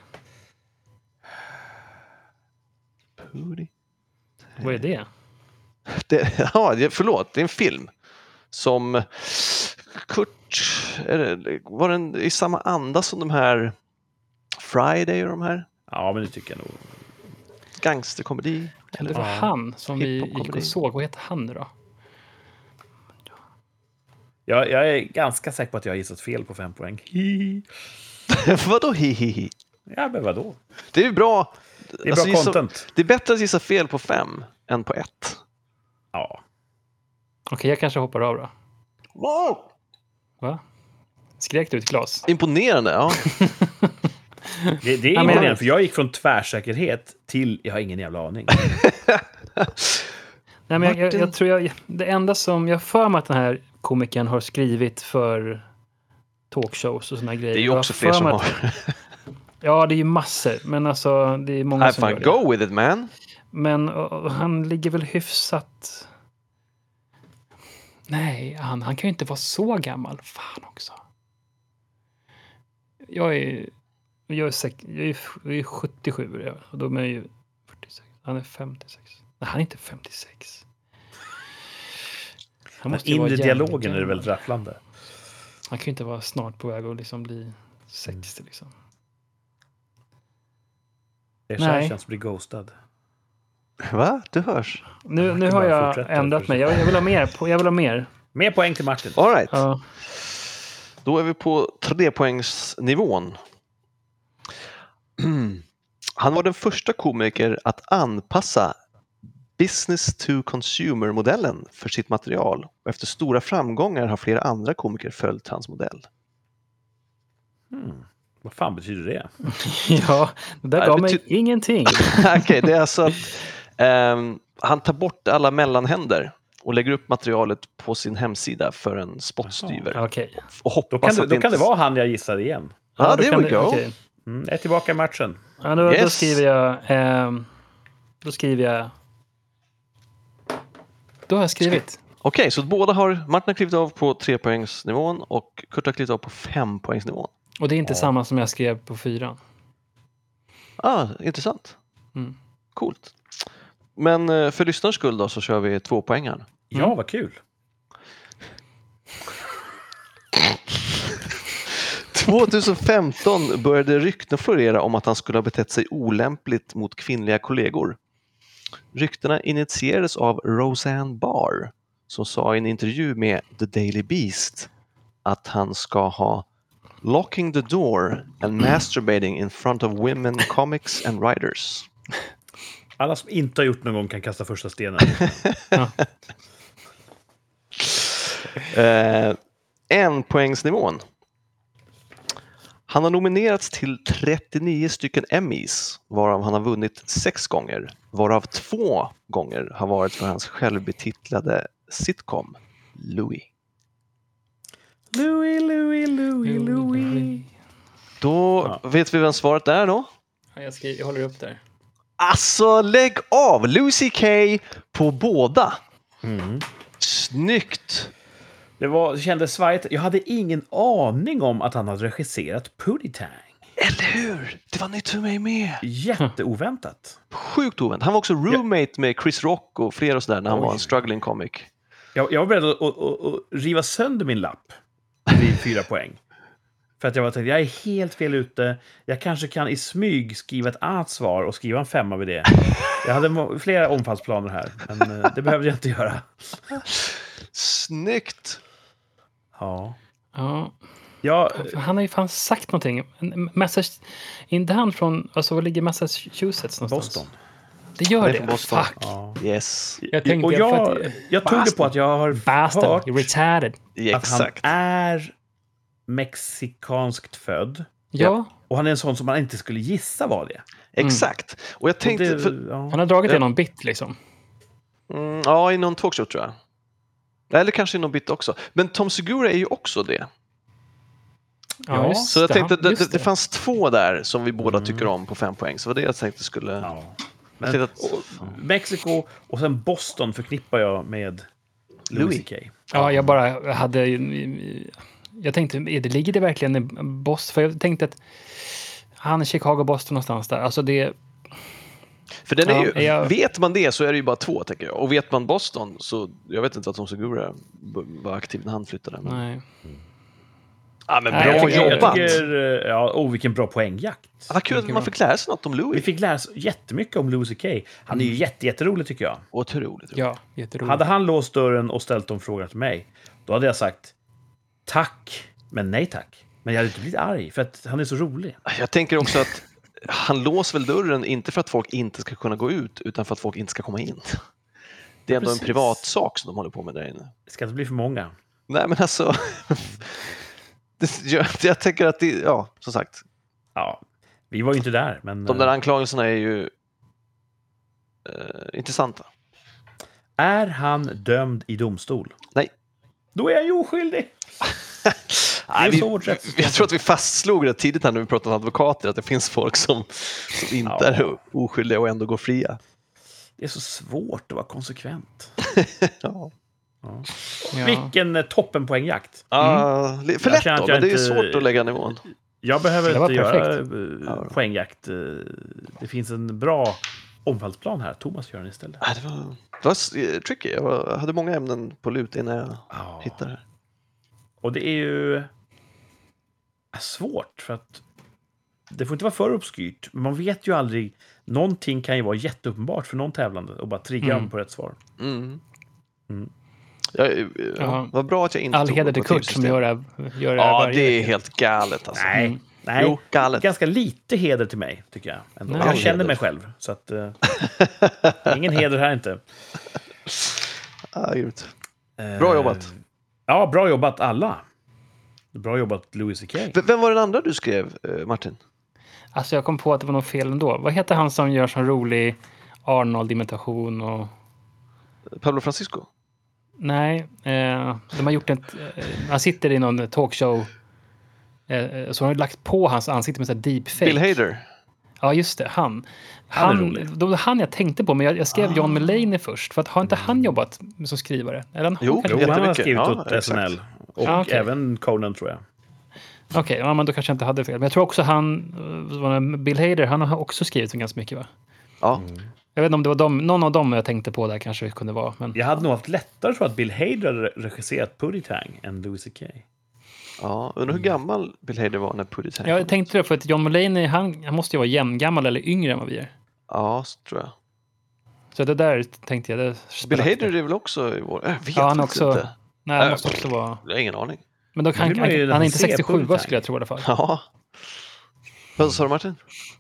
Pootie. Vad är det? Det, ja, förlåt, det är en film som Kurt, är det, var den i samma anda som de här Friday och de här Ja, men det tycker jag nog. gangsterkomedi? Kan det vara han som vi gick och såg? Vad heter han nu då? Jag, jag är ganska säker på att jag har gissat fel på fem poäng. Hihi. Vadå hihihi? Ja, men vadå? Det är ju bra. Det är Alltså, bra gissa- content. Det är bättre att gissa fel på fem än på ett. Ja. Okej, jag kanske hoppar av då. Va? Skrek du ett glas? Imponerande, ja. Det, det är imponerande, för jag gick från tvärsäkerhet till jag har ingen jävla aning. Nej, men jag, jag, jag tror jag, det enda som jag för mig att den här komikern har skrivit för talkshows och såna grejer. Det är ju också fler som har. Ja, det är ju massor, men alltså det är många Have som gör det. go with it man. Men och, och han ligger väl hyfsat... Nej, han, han kan ju inte vara så gammal. Fan också. Jag är... Jag är, sek, jag är, jag är 77 är jag, och då är jag ju 46. Han är 56. Nej, han är inte 56. Han måste inre dialogen är det väldigt rafflande. Han kan ju inte vara snart på väg att liksom bli 60 liksom. Det är så här Nej. känns att bli ghostad. Va? Du hörs. Nu, nu har jag ändrat mig. Jag, jag vill ha mer. På, jag vill ha mer. Mer poäng till Martin. All right. Ja. Då är vi på trepoängsnivån. Han var den första komiker att anpassa business to consumer-modellen för sitt material och efter stora framgångar har flera andra komiker följt hans modell. Hmm. Vad fan betyder det? Ja, det där gav det mig ingenting. Okej, det är alltså att ehm, han tar bort alla mellanhänder och lägger upp materialet på sin hemsida för en spottstyver. Okej. Och hoppas Då kan, det, då inte... kan det vara han jag gissade igen. Ja, då there kan we det- go. okej. Mm, är tillbaka i matchen. Ja, då, då Yes. skriver jag... ehm, då skriver jag... Då har jag skrivit. Okej, så båda har, Martin har klivit av på trepoängsnivån och Kurt har klivit av på fempoängsnivån. Och det är inte Ja. samma som jag skrev på fyran. Ah, intressant. Mm. Coolt. Men eh, för lyssnarens skull då så kör vi tvåpoängaren. Ja, Mm. vad kul. 2015 började rykten florera om att han skulle ha betett sig olämpligt mot kvinnliga kollegor. Ryktena initierades av Roseanne Barr som sa i en intervju med The Daily Beast att han ska ha locking the door and masturbating in front of women comics and writers. Alla som inte har gjort någon gång kan kasta första stenen. Eh, en poängsnivån. Han har nominerats till 39 stycken Emmys, varav han har vunnit sex gånger, varav två gånger har varit för hans självbetitlade sitcom Louie. Louis, Louis, Louis, Louis. Då vet vi vem svaret är då? Ja, jag, skriver, jag håller upp där. Alltså lägg av! Lucy K på båda. Mm. Snyggt! Det, var, det kändes svajigt. Jag hade ingen aning om att han hade regisserat Puddy-Tang. Eller hur? Det var nytt för mig med. Jätteoväntat. Sjukt oväntat. Han var också roommate med Chris Rock och flera och sådär när han Oj. var en struggling comic. Jag, jag var beredd att, att, att, att riva sönder min lapp vid fyra poäng. För att jag var tänkte, jag är helt fel ute. Jag kanske kan i smyg skriva ett annat svar och skriva en femma vid det. Jag hade flera omfallsplaner här, men eh, det behövde jag inte göra. Snyggt! Ja. Ja, Jag, han har ju fan sagt någonting. Massach... Inte han från... Alltså, var ligger Massachusetts någonstans? Boston. Det gör det? Boston. Fuck. Ja. Yes, Jag tänkte och jag, att- jag tog det på att jag har Bastard. hört Retarded. att han är mexikanskt född. Ja. Och han är en sån som man inte skulle gissa var det. Exakt. Och jag Och tänkte, det för, ja. Han har dragit Ja. det någon bit liksom. mm, ja, i någon talkshow tror jag. Eller kanske i någon bit också. Men Tom Segura är ju också det. Ja, Så jag det, tänkte, han- det, det, det fanns två där som vi båda tycker om på fem poäng. Så det var det jag tänkte skulle... Ja. Jag Men, tänkte att, och, Mexiko och sen Boston förknippar jag med Louis. CK. Ja, jag bara hade... Jag tänkte, ligger det verkligen i Boston? För jag tänkte att han är Chicago, Boston någonstans där. Alltså det... för den är Ja, ju, jag- vet man det så är det ju bara två, tänker jag. Och vet man Boston så, jag vet inte att Tom Segura var aktiv när han flyttade. Men... Nej. Ja, men Nej, bra jag tycker- jobbat! Jag tycker, eh, ja, oh, vilken bra poängjakt. Ja, Vad kul att man fick lära sig något om Vi Louis. fick lära oss jättemycket om Louis CK. Han är ju jätte, jätterolig tycker jag. Otroligt. Ja, jätteroligt. Hade han låst dörren och ställt de frågorna till mig, då hade jag sagt tack, men nej tack. Men jag hade inte blivit arg, för att han är så rolig. Jag tänker också att han låser väl dörren inte för att folk inte ska kunna gå ut utan för att folk inte ska komma in. Det är ändå Precis. en privat sak som de håller på med där inne. Det ska inte bli för många. Nej men alltså, det, jag, jag tänker att det, ja som sagt, Ja, vi var ju inte där, men... de där eh, anklagelserna är ju eh, intressanta. Är han dömd i domstol? Nej. Då är han ju oskyldig! Nej, vi, jag tror att vi fastslog det tidigt här när vi pratade om advokater, att det finns folk som, som inte Ja. är oskyldiga och ändå går fria. Det är så svårt att vara konsekvent. Ja. Ja. Vilken eh, toppenpoängjakt! Ah, li- för lätt då, men det är inte- svårt att lägga nivån. Jag behöver inte göra perfekt. eh, Ja. poängjakt. eh, Det finns en bra omfallsplan här. Thomas gör den istället. Ah, det var, det var eh, tricky, jag hade många ämnen på lut innan jag Ja. hittade det. Och det är ju svårt för att det får inte vara för obskyrt. Men Man vet ju aldrig. Någonting kan ju vara jätteuppenbart för någon tävlande och bara trigga Mm. dem på rätt svar. Mm. Mm. Ja, eh, ja, Ja. Vad bra att jag inte All tog heder det till Kurt som gör det gör det Ja, varje det är vecka. helt galet alltså. Nej, Mm. nej. Jo, galet. Ganska lite heder till mig, tycker jag. Ändå. Nej. Jag känner Heder. mig själv. Så att, eh, ingen heder här inte. Ah, grymt. Eh, Bra jobbat. Ja, bra jobbat alla. Bra jobbat Louis CK. V- Vem var den andra du skrev, eh, Martin? Alltså jag kom på att det var något fel ändå. Vad heter han som gör sån rolig Arnold-imitation och... Pablo Francisco? Nej, eh, de har gjort ett... Eh, han sitter i någon talkshow. Eh, så har de lagt på hans ansikte med så här deepfake. Bill Hader? Ja, just det. Han. Han är Han, det var han jag tänkte på, men jag, jag skrev John Mulaney först. För att har inte han jobbat som skrivare? Eller han, Jo, han Jo, han har skrivit Ja, åt exakt. SNL. Och Ja, okej. även Conan, tror jag. Okej, ja, men då kanske jag inte hade fel. Men jag tror också han, eh, Bill Hader, han har också skrivit ganska mycket va? Ja. Jag vet inte om det var dem, någon av dem jag tänkte på där kanske det kunde vara. Men Jag hade nog haft lättare tror jag, att Bill Hader hade regisserat Puddy Tang än Louis CK. ja. Undrar hur gammal Bill Hader var när Puddy Tank jag tänkte det, för att John Mulaney, han, han måste ju vara jämngammal eller yngre än vad vi är. Ja, så tror jag. Så det där tänkte jag. Det Bill Hader är väl också i vår... Jag vet Ja, han också- inte. Nej, han Äh, måste också vara... Jag har ingen aning. Men då Det kan, han, man ju han är inte se 67 Puddy Tang. skulle jag tro i alla fall. Ja. Vad sa du Martin?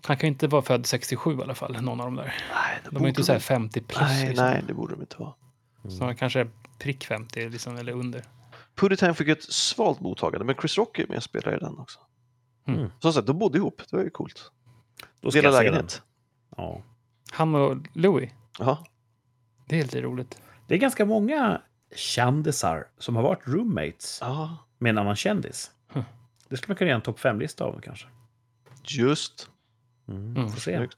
Han kan ju inte vara född 67 i alla fall, någon av dem där. Nej, det De är ju inte så här de- 50 plus. Nej, liksom. nej, det borde de inte vara. Så han kanske är prick 50 liksom, eller under. Puddy Tank fick ett svalt mottagande, men Chris Rock är med och spelar i den också. Mm. Som sagt, de bodde ihop. Det var ju coolt. Då ska Dela jag se den. lägenhet. Ja. Han och Louis, Jaha. det är lite roligt. Det är ganska många kändisar som har varit roommates Ja, med en annan kändis. Hm. Det skulle man kunna göra en topp fem-lista av kanske. just. Mm, Mm. Får se.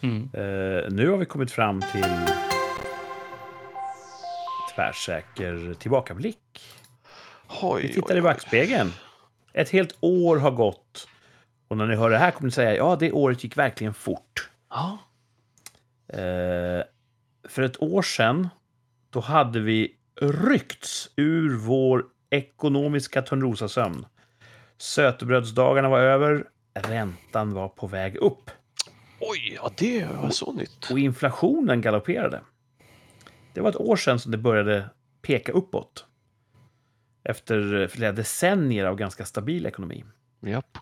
Mm. Eh, nu har vi kommit fram till tvärsäker tillbakablick. Oj, Vi tittar oj, i oj. backspegeln. Ett helt år har gått. Och när ni hör det här kommer ni säga ja, det året gick verkligen fort. Ja. Eh, för ett år sedan, då hade vi ryckts ur vår ekonomiska Törnrosasömn. Sötebrödsdagarna var över, räntan var på väg upp Oj, ja det var så nytt. och inflationen galopperade. Det var ett år sedan som det började peka uppåt. Efter flera decennier av ganska stabil ekonomi. Japp.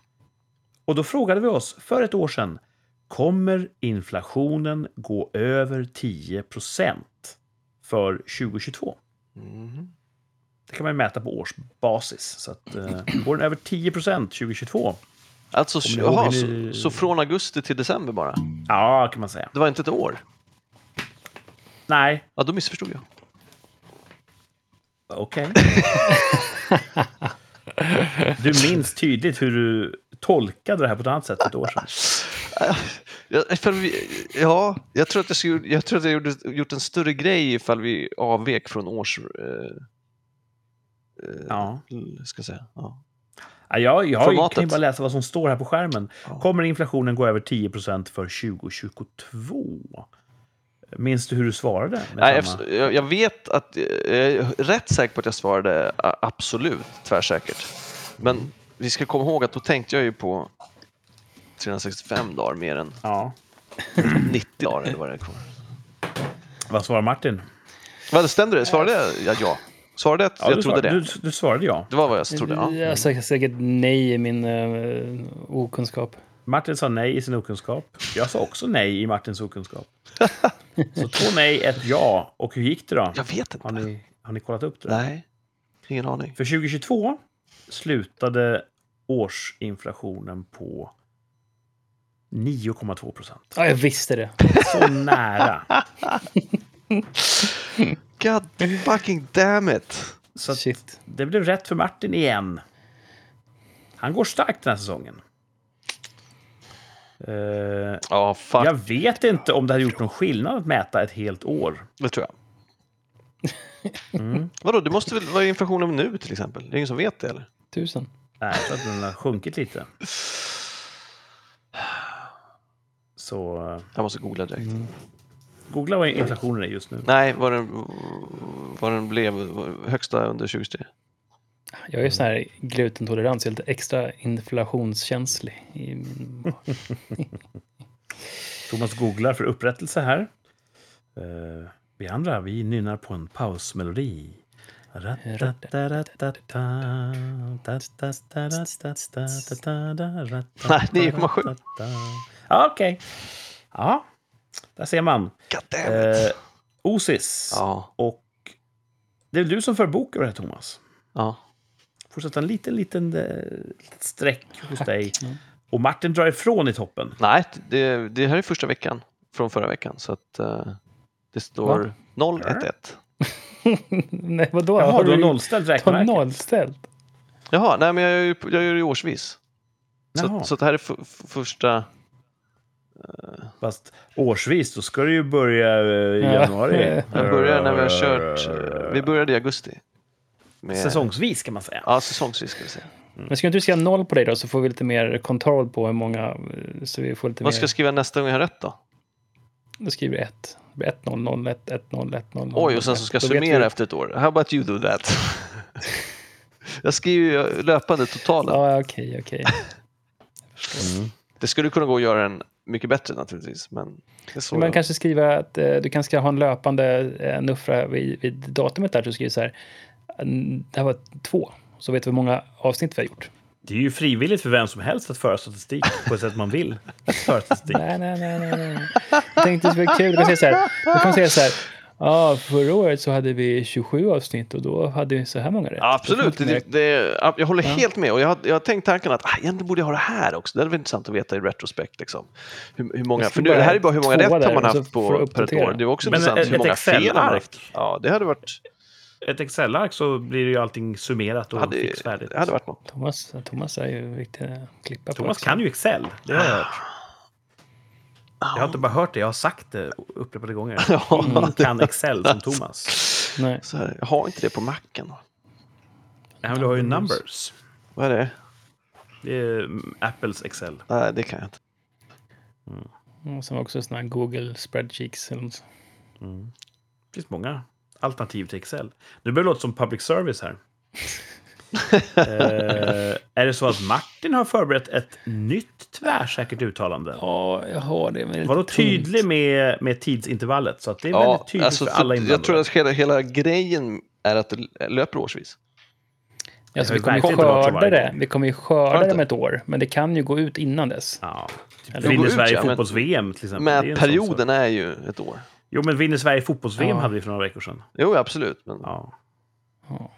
Och då frågade vi oss för ett år sedan, kommer inflationen gå över 10% för 2022? Mhm. Det kan man ju mäta på årsbasis. Så att, eh, går den över 10% 2022? Alltså, Kommer ni så, så från augusti till december bara? Ja, kan man säga. Det var inte ett år? Nej, Ja, då missförstod jag. okej. du minns tydligt hur du tolkade det här på ett annat sätt för ett år sedan. Ja, ifall vi, ja, jag tror att jag, skulle, jag, tror att jag gjorde, gjort en större grej ifall vi avvek från års... Eh, eh, Ja. Ska säga. Ja. Ja, jag jag kan ju bara läsa vad som står här på skärmen. Ja. Kommer inflationen gå över 10% för 2022? Minns du hur du svarade? Nej, jag, vet att, eh, jag är rätt säker på att jag svarade absolut, tvärsäkert. Men vi ska komma ihåg att då tänkte jag ju på 365 dagar mer än Ja. 90 dagar eller vad det är kvar. Vad svarar Martin? Vad stämde det? Svarade jag? Ja, ja. Svarade att Ja, jag trodde svar, det? Du, du svarade ja. Det var vad jag trodde, ja. Jag sa säkert nej i min uh, okunskap. Martin sa nej i sin okunskap. Jag sa också nej i Martins okunskap. Så två nej, ett ja. Och hur gick det då? Jag vet inte. Har ni, har ni kollat upp det? Nej, ingen aning. För 2022 slutade årsinflationen på 9,2 procent. Ja, jag visste det. Så nära. God fucking damn it! Så Shit. det blev rätt för Martin igen. Han går starkt den här säsongen. Eh, Ja, fuck. jag vet inte om det hade gjort någon skillnad att mäta ett helt år. Det tror jag. Mm. Vadå, det måste väl vara inflationen nu till exempel? Det är ingen som vet det eller? Tusen. Nej, jag tror att den har sjunkit lite. Så eh, Jag måste googla direkt. googla vad inflationen är just nu. Nej, vad den, vad den blev högsta under 2023. Jag är ju sån här glutentolerans, jag är lite extra inflationskänslig. I min... Thomas googlar för upprättelse här. Eh, vi andra, vi nynnar på en pausmelodi. Nej, 9,7. Ja, Okej. Ja, där ser man. Eh, Osis. Ja, Och det är du som för bok över det här, Thomas. ja. Får sätta en liten, liten eh, streck hos dig. Och Martin drar ifrån i toppen. Nej, det, det här är första veckan från förra veckan. Så att eh, det står 0-1-1. Nej, vadå? Jaha, du har du nollställt har räkneverket. nollställt? Jaha, nej men jag jag gör det årsvis. Så, Jaha. så det här är första... Fast årsvis, då ska du ju börja eh, i Ja. januari. Jag börjar när vi har kört... eh, Vi började i augusti. Med, Säsongsvis kan man säga. Ja, säsongsvis ska vi säga. Men ska inte du skriva noll på dig då, så får vi lite mer kontroll på hur många... eh, Så vi får lite Vad ska mer... jag skriva nästa gång jag har rätt då? Då skriver du ett. Det blir 1 0 0 1 1 0 1 0 Oj, och sen så ska jag summera vi- efter ett år. How about you do that? jag skriver ju löpande totalen. Ja, okej, okej. Det skulle kunna gå att göra den mycket bättre naturligtvis, men. Man kanske skriva att eh, du kan skriva ha en löpande eh, nuffra vid, vid datumet där. Så skriver så här. Det här var två. Så vet vi hur många avsnitt vi har gjort. Det är ju frivilligt för vem som helst att föra statistik på ett sätt man vill föra statistik. Nej, nej, nej, nej. nej. Jag tänkte det skulle vara kul. Du kan säga så här. Du kan säga så här. Ja, förra året så hade vi 27 avsnitt och då hade vi så här många rätt. Ja, absolut, det, det, ja, jag håller Ja. helt med. Och jag, har- jag har tänkt tanken att ah, egentligen borde jag ha det här också. Det hade varit intressant att veta i retrospekt. Liksom. Hur, hur många, för nu, det bara här är bara hur många rätt har man haft på, du per ett år. Det är också Men intressant ett- hur ett många fel har man Excel-ark? haft. Ja, det hade varit, Ett Excel-ark så blir ju allting summerat och hade, fixfärdigt. det hade varit något. Thomas, Thomas är ju viktig att klippa på. Thomas kan ju Excel, det har jag hört. Jag har inte bara hört det, jag har sagt det upprepade gånger. Ingen kan Excel som Thomas. Nej. Så här, jag har inte det på macken. Ja, men du har ju Numbers. Vad är det? Det är mm, Apples Excel. Nej, det kan jag inte. Och sen också sådana här Google spreadsheets. Eller något. Det finns många alternativ till Excel. Nu börjar det låta som public service här. eh, är det så att Martin har förberett ett nytt tvärsäkert uttalande? Ja, jag har det. Men det är Var då tungt. tydlig med, med tidsintervallet så att det är Ja, väldigt tydligt alltså, för alla inblandade. jag tror att hela, hela grejen är att det löper årsvis. Alltså, vi kommer ju skörda det. Vi kommer ju skörda det om ett år. Men det kan ju gå ut innan dess. Ja. Typ Eller- vinner Sverige ja, men- fotbolls-VM till exempel. Är Men en sån perioden är ju ett år. Jo, men vinner Sverige fotbolls-VM Ja. hade vi för några veckor sedan. Jo, absolut. Men Ja. Ja.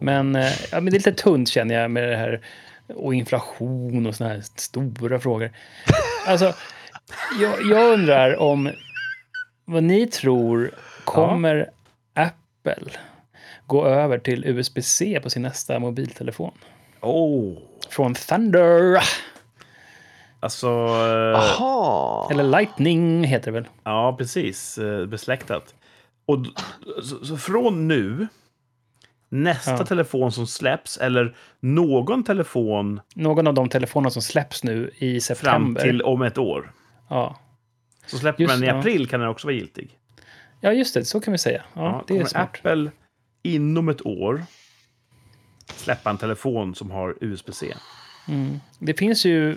Men, eh, ja, men det är lite tunt känner jag med det här. Och inflation och såna här stora frågor. Alltså, jag, jag undrar om vad ni tror kommer Apple gå över till USB-C på sin nästa mobiltelefon? Oh. Från Thunder, Alltså... eh, Aha! eller Lightning heter det väl? Ja, precis. Eh, Besläktat. Och så, så från nu, nästa Ja. telefon som släpps, eller någon telefon Någon av de telefoner som släpps nu i fram september. till om ett år. Ja. Så släpper Just man i det, ja. april kan den också vara giltig. ja, just det. Så kan vi säga. Ja, Ja, det är smart. Apple inom ett år släppa en telefon som har USB-C. Mm. Det finns ju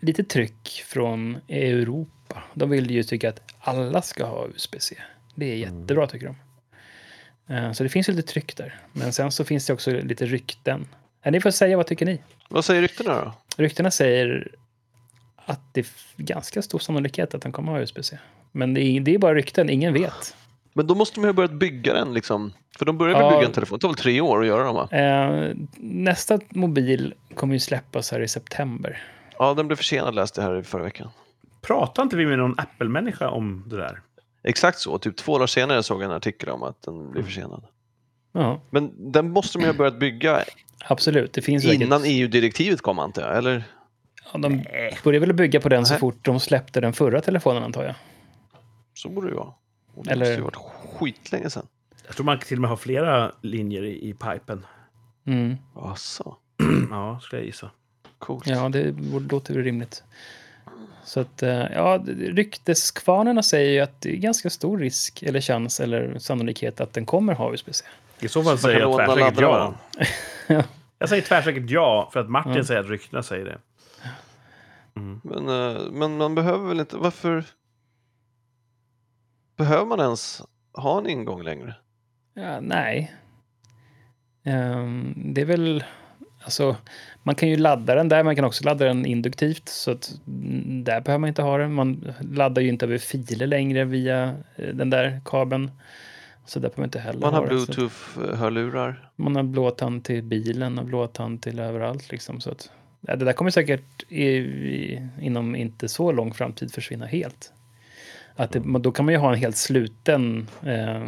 lite tryck från Europa. De vill ju tycka att alla ska ha USB-C. Det är jättebra tycker de. Eh, Så det finns ju lite tryck där. Men sen så finns det också lite rykten. Ja, ni får säga, vad tycker ni? Vad säger ryktena då? Ryktena säger att det är ganska stor sannolikhet att den kommer ha USB-C. Men det är, det är bara rykten, ingen vet. Men då måste de ju ha börjat bygga den liksom. För de börjar väl Ja. bygga en telefon. Det tar väl tre år att göra dem va? Eh, nästa mobil kommer ju släppas här i september. Ja, den blev försenad läste jag här i förra veckan. Pratar inte vi med någon Apple-människa om det där? Exakt så. Typ två dagar senare såg jag en artikel om att den blev försenad. Ja, Men den måste de ju ha börjat bygga absolut. Det finns innan säkert- EU-direktivet kom antar jag, eller? Ja, de började väl bygga på den så fort de släppte den förra telefonen antar jag. Så borde det vara. Och det Eller- måste ju varit skitlänge sedan. Jag tror man till och med har flera linjer i, i pipen. Mm. Asså, Ja, skulle jag gissa. coolt. Ja, det låter väl rimligt. Så att, eh, ja, rykteskvarnarna säger ju att det är ganska stor risk eller chans eller sannolikhet att den kommer ha USB-C. I så fall Man säger jag tvärsäkert ja. Ja. Jag säger tvärsäkert ja, för att Martin Ja. säger att ryktena säger det. Men, eh, men man behöver väl inte, varför? Behöver man ens ha en ingång längre? Ja, nej. Ehm, det är väl... Alltså, man kan ju ladda den där, man kan också ladda den induktivt. Så att där behöver man inte ha den. Man laddar ju inte över filer längre via eh, den där kabeln. Så där behöver man inte heller Man ha har bluetooth-hörlurar. Man har blåtand till bilen och blåtand till överallt. Liksom, så att, ja, det där kommer säkert i, i, inom inte så lång framtid försvinna helt. Att det, då kan man ju ha en helt sluten, eh,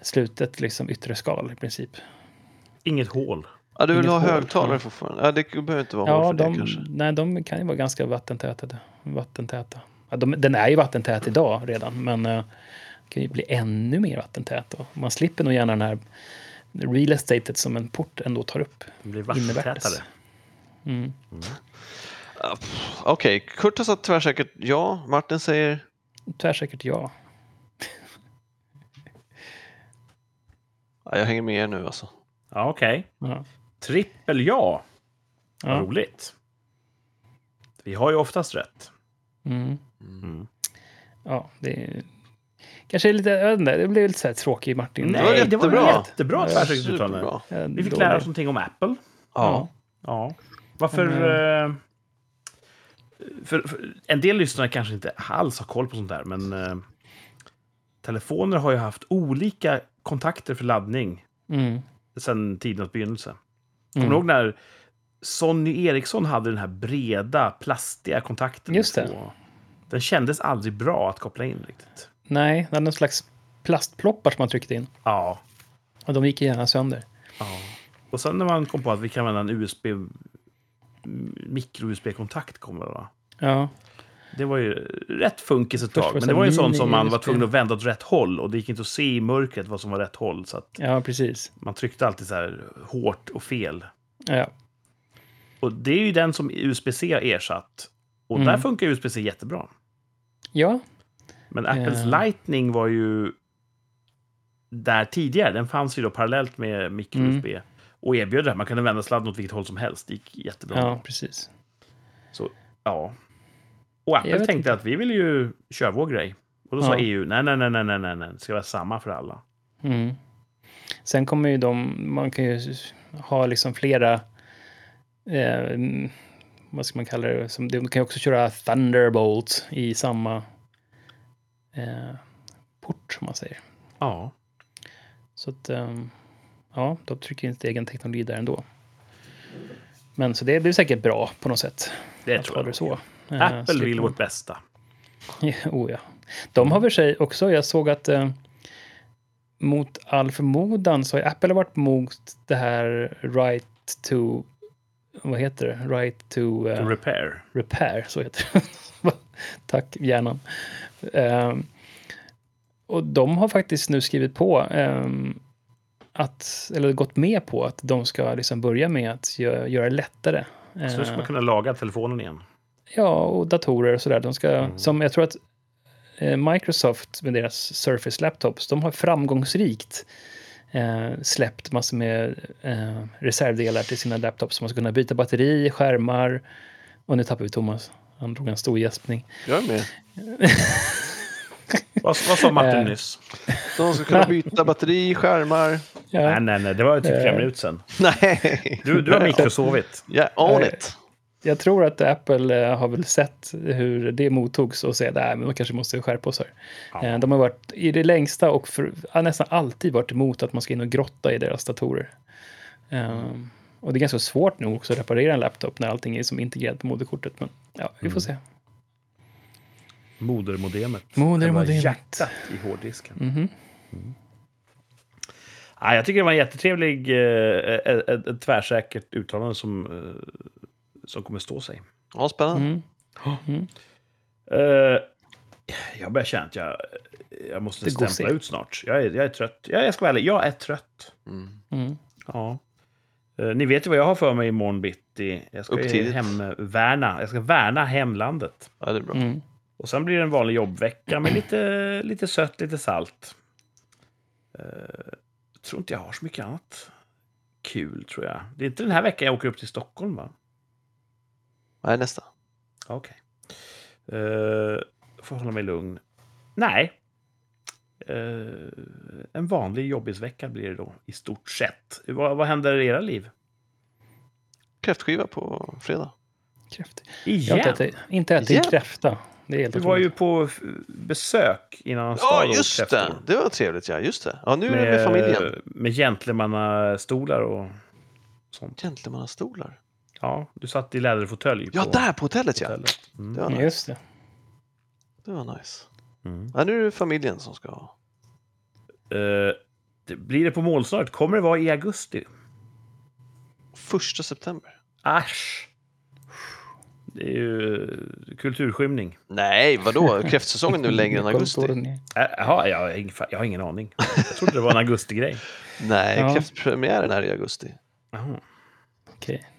slutet liksom yttre skal i princip. Inget hål. Ja, du vill ha högtalare ja. fortfarande? Ja, det behöver inte vara hål Ja, för det de, kanske. nej, de kan ju vara ganska vattentäta. vattentäta. Ja, de, den är ju vattentät idag redan, men eh, kan ju bli ännu mer vattentät. Och man slipper nog gärna den här real estatet som en port ändå tar upp. Det blir vattentätare. Mm. Pff, Okej, Kurt har sagt tvärsäkert ja. Martin säger Tvärsäkert ja. ja, jag hänger med er nu alltså. Ja, okej. Ja. Trippel ja. Ja. roligt. Vi har ju oftast rätt. Mm. Mm. ja, det är... Kanske lite, jag vet inte, det blev lite så här tråkig Martin. Det var Nej, det var jättebra. jättebra Ja, tvärsäkert uttalande. Superbra. Eh, Vi fick lära oss någonting om Apple. Ja. Ja. Varför... Mm. eh, För, för, en del lyssnare kanske inte alls har koll på sånt där, men eh, telefoner har ju haft olika kontakter för laddning Mm. sedan tidens begynnelse. Kommer Mm. du ihåg när Sonny Eriksson hade den här breda, plastiga kontakten? Just det. på- Den kändes aldrig bra att koppla in riktigt. Nej, det var någon slags plastploppar som man tryckte in. Ja. Och de gick gärna sönder. ja. Och sen när man kom på att vi kan använda en USB, mikro-USB-kontakt kommer det va? Ja. Det var ju rätt funkis ett tag. Men det var ju en så sån som man var tvungen att vända åt rätt håll. Och det gick inte att se i mörkret vad som var rätt håll. Så att Ja, precis. man tryckte alltid så här hårt och fel. Ja, Och det är ju den som USB-C har ersatt. Och Mm. där funkar USB-C jättebra. ja. Men Apples Ja. Lightning var ju där tidigare. Den fanns ju då parallellt med micro-USB. Mm. Och erbjöd det här. Man kunde vända sladden åt vilket håll som helst. Det gick jättebra. ja precis. Så, ja. Och Apple tänkte inte. att vi vill ju köra vår grej. Och då sa Ja. EU, nej, nej, nej, nej, nej, nej, nej, det ska vara samma för alla. Mm. Sen kommer ju de, man kan ju ha liksom flera, eh, vad ska man kalla det, som, de kan ju också köra Thunderbolt i samma eh, port, som man säger. Ja. Så att, ehm, ja, de trycker in sin egen teknologi där ändå. Men så det blir säkert bra på något sätt. Det tror jag. det så. Eh, Apple vill vårt bästa. oh, ja. De har väl sig också, jag såg att eh, mot all förmodan så har Apple varit mot det här right to, vad heter det? Right to To repair. repair, så heter det. Tack hjärnan. Ehm, och de har faktiskt nu skrivit på ehm, att, eller gått med på att de ska liksom börja med att gö- göra det lättare. Så ska man Eh, kunna laga telefonen igen. Ja, och datorer och sådär. De ska, Mm. som jag tror att eh, Microsoft med deras Surface Laptops, de har framgångsrikt eh, släppt massor med eh, reservdelar till sina laptops. Man ska kunna byta batteri, skärmar. Och nu tappar vi Thomas. Han drog en stor gäspning. Jag är med. Vad, vad sa Martin Eh. nyss? De ska kunna byta batteri, skärmar. Nej, Ja, nej, nej, det var typ flera Eh. minuter sedan. Nej, Du, du har mikrosovit. jag on Eh, it. Jag tror att Apple eh, har väl sett hur det mottogs och säger men de kanske måste skärpa här. Ja. Eh, De har varit i det längsta och för, nästan alltid varit emot att man ska in och grotta i deras datorer. Ehm, och det är ganska svårt nu också att reparera en laptop när allting är som integrerat på moderkortet. Men ja, vi får se. Modermodemet. Modermodemet. Hjärtat i hårddisken. Mhm. Ja, jag tycker det var en jättetrevlig, eh, ett, ett, ett tvärsäkert uttalande som, som kommer stå sig. Ja, spännande. Mm. Eh, jag börjar känna att jag, jag måste Det stämpla ut snart. Jag är, jag är trött. Jag, jag ska vara ärlig, jag är trött. Mm. Mm. Ja. Eh, ni vet ju vad jag har för mig imorgon bitti. Jag ska hemvärna. Jag ska värna hemlandet. Ja, det är bra. Mm. Och sen blir det en vanlig jobbvecka med lite, lite sött, lite salt. Eh, jag tror inte jag har så mycket annat kul, tror jag. Det är inte den här veckan jag åker upp till Stockholm, va? Nej, nästa. Okej. Uh, får hålla mig lugn. Nej. Eh, en vanlig jobbisvecka blir det då, i stort sett. Vad, vad händer i era liv? Kräftskiva på fredag. Kräft. Jag har Igen? inte ätit, inte ätit Igen? kräfta. Det är helt Du var ju på besök innan han Ja, just det. kräftor. Det var trevligt, ja. Just det. Ja, nu är det med familjen. Med gentlemannastolar och sånt. Gentlemannastolar. Ja, du satt i läderfåtölj. Ja, där på hotellet, ja. hotellet. Mm. Det var nice. Just det. Det var nice. Mm. Ja, nu är det familjen som ska. Eh, det blir det på målsnöret? Kommer det vara i augusti? Första september. Asch! Det är ju kulturskymning. Nej, vadå? Kräftsäsongen är väl längre än augusti? Jaha, jag, jag har ingen aning. Jag trodde det var en augustigrej. Nej, Ja. kräftpremiären är i augusti. Jaha. Okej.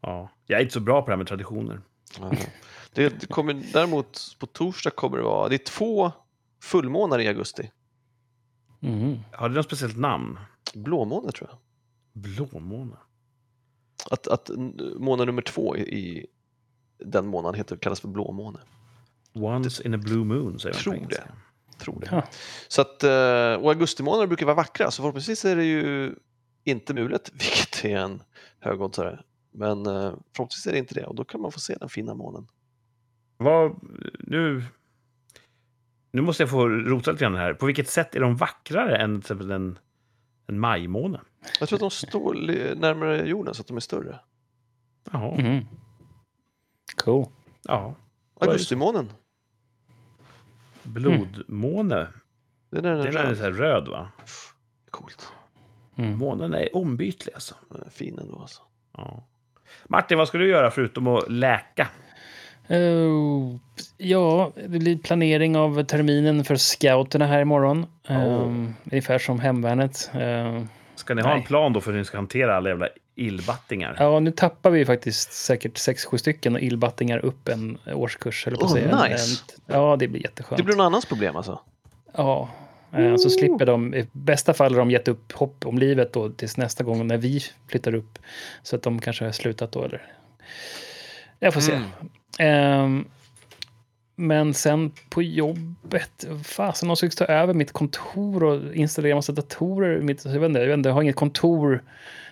Ja. Jag är inte så bra på det här med traditioner. Ja. Det, det kommer, däremot på torsdag kommer det vara, det är två fullmånar i augusti. Mhm. Har det något speciellt namn? Blåmåne tror jag. Blåmåne? Att, att månad nummer två i, i den månaden heter, kallas för blåmåne. Once in a blue moon, säger man Tror engelska. Tror det. Ja. Så att, eh, och augustimånader brukar vara vackra, så förhoppningsvis är det ju inte mulet, vilket är en högoddsare. Men eh, förhoppningsvis är det inte det och då kan man få se den fina månen. Vad, nu, nu måste jag få rota lite grann här. På vilket sätt är de vackrare än till exempel en, en majmåne? Jag tror att de står närmare jorden så att de är större. Jaha. Mhm. Cool. Ja. Augustimånen, Blodmåne. den är Den den är röd. så här röd, va? Coolt. Mm. Månen är ombytlig, alltså. Den är fin ändå alltså. Ja. Martin, vad ska du göra förutom att läka? Eh, ja, det blir planering av terminen för scouterna här imorgon. Um, ungefär som hemvärnet. Uh, Ska ni ha Nej. en plan då för hur ni ska hantera alla jävla illbattingar? ja, nu tappar vi faktiskt säkert 6-7 stycken och illbattingar upp en årskurs. Eller på Oh, säga. Nice. En, ja, det blir jätteskönt. Det blir någon annans problem alltså? Ja, eh, så slipper de. I bästa fall har de gett upp hopp om livet då tills nästa gång när vi flyttar upp. Så att de kanske har slutat då eller... Jag får se. Mm. Ehm, men sen på jobbet, fasen, någon ska ta över mitt kontor och installera massa datorer. Mitt, jag, vet inte, jag, vet inte, jag har inget kontor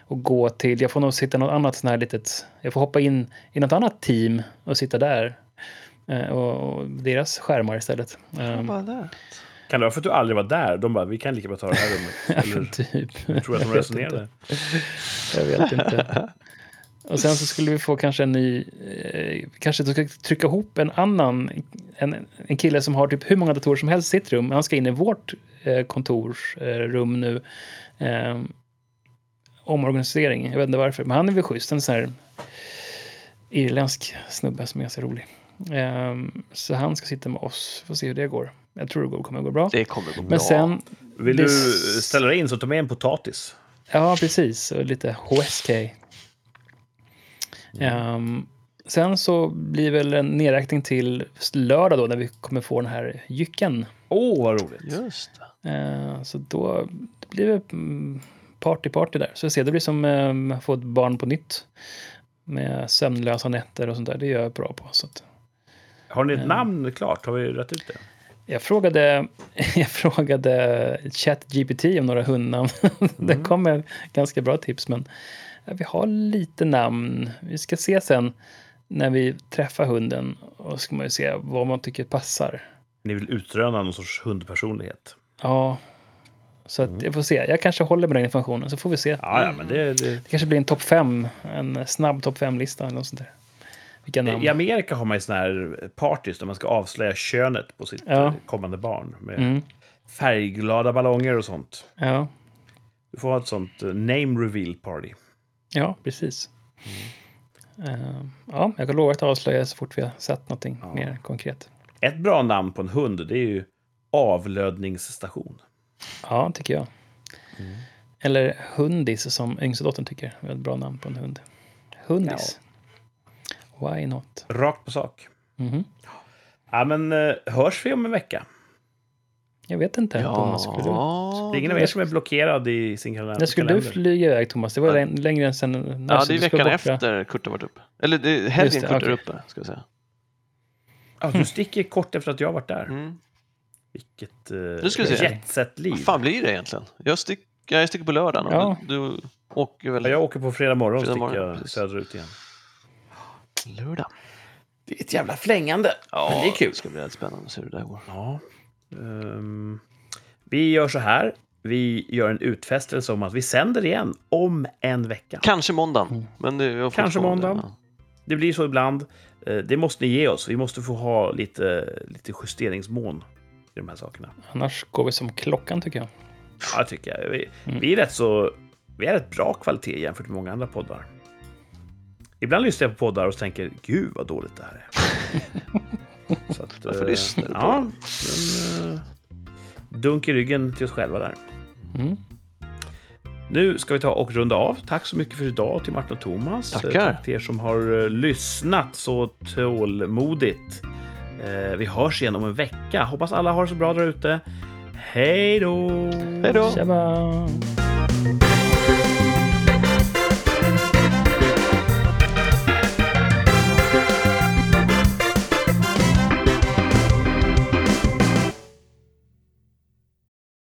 att gå till. Jag får nog sitta något annat sånt här litet... Jag får hoppa in i något annat team och sitta där. Eh, och, och deras skärmar istället. Bara där. Kan det vara för att du aldrig var där? De bara, vi kan lika bra ta det här rummet. Eller typ. hur tror att de Jag resonerade? Jag vet inte. Och sen så skulle vi få kanske en ny, eh, kanske du ska trycka ihop en annan, en, en kille som har typ hur många datorer som helst i sitt rum. Han ska in i vårt eh, kontorsrum nu. Eh, omorganisering, jag vet inte varför, men han är väl schysst. En sån här irländsk snubbe som är så rolig. Eh, så han ska sitta med oss, får se hur det går. Jag tror det kommer att gå bra. Det kommer gå bra. Men sen, Vill du ställa dig in så ta med en potatis? Ja, precis. Och lite HSK. Ehm, sen så blir väl en nedräkning till lördag då när vi kommer få den här jycken. Åh, vad roligt. Just det. Ehm, så då det blir det mm, party party där. Så jag ser, det blir som um, att få ett barn på nytt. Med sömnlösa nätter och sånt där. Det är jag bra på. Så att. Har ni ett Mm. namn klart? Har vi rätt ut det? Jag frågade, jag frågade ChatGPT om några hundnamn. det kom med ganska bra tips, men ja, vi har lite namn. Vi ska se sen när vi träffar hunden och ska man ju se vad man tycker passar. Ni vill utröna någon sorts hundpersonlighet? Ja, så att jag får se. Jag kanske håller med den informationen, så får vi se. Ja, ja men det, det... Det kanske blir en topp fem, en snabb topp fem-lista eller något sånt där. Vilka namn? I Amerika har man ju såna här parties där man ska avslöja könet på sitt Ja. eh, kommande barn. Med Mm, färgglada ballonger och sånt. ja, Du får ha ett sånt eh, name reveal party. ja, precis. Eh, ja, jag kan lova att avslöja så fort vi har sett någonting Ja. mer konkret. Ett bra namn på en hund, det är ju avlödningsstation. Ja, tycker jag. Eller Hundis som yngsta dottern tycker. Ett bra namn på en hund. Hundis. Why not? Rakt på sak. Mhm. Ja, men eh, hörs vi om en vecka? Jag vet inte. Thomas, skulle du, Ja, Det är ingen av er som är blockerad i sin kalender. när skulle du flyga iväg Thomas? Det var lä- längre än sen. ja, det är veckan efter Kurt har varit uppe. Eller det är helgen det, Kurt är okej. uppe, ska jag säga. Ja, du sticker kort efter att jag har varit där. Mm. Vilket uh, jetset-liv. Vad fan blir det egentligen? Jag, stick, jag sticker på lördagen Ja. du, åker väl Ja, jag åker på fredag morgon och Fredag sticker morgon, jag precis. söderut igen. Lördag. Det är ett jävla flängande. Ja, Men det är kul. Det ska bli rätt spännande att se hur det där går. Ja. Ehm, vi gör så här. Vi gör en utfästelse om att vi sänder igen om en vecka. Kanske måndagen. Mm. Men Kanske måndagen. ja. Det blir så ibland. Eh, Det måste ni ge oss. Vi måste få ha lite, lite justeringsmån i de här sakerna. Annars går vi som klockan tycker jag. Ja, tycker jag. Vi, Mm. vi är rätt så... Vi är rätt bra kvalitet jämfört med många andra poddar. Ibland lyssnar jag på poddar och tänker, gud vad dåligt det här är. så att, Varför eh, lyssnar du på Ja, en, eh, dunk i ryggen till oss själva där. Mm. Nu ska vi ta och runda av. Tack så mycket för idag till Martin och Thomas. Tackar. Eh, Tack till er som har lyssnat så tålmodigt. Vi hörs igen om en vecka. Hoppas alla har det så bra där ute. Hej då! Hej då!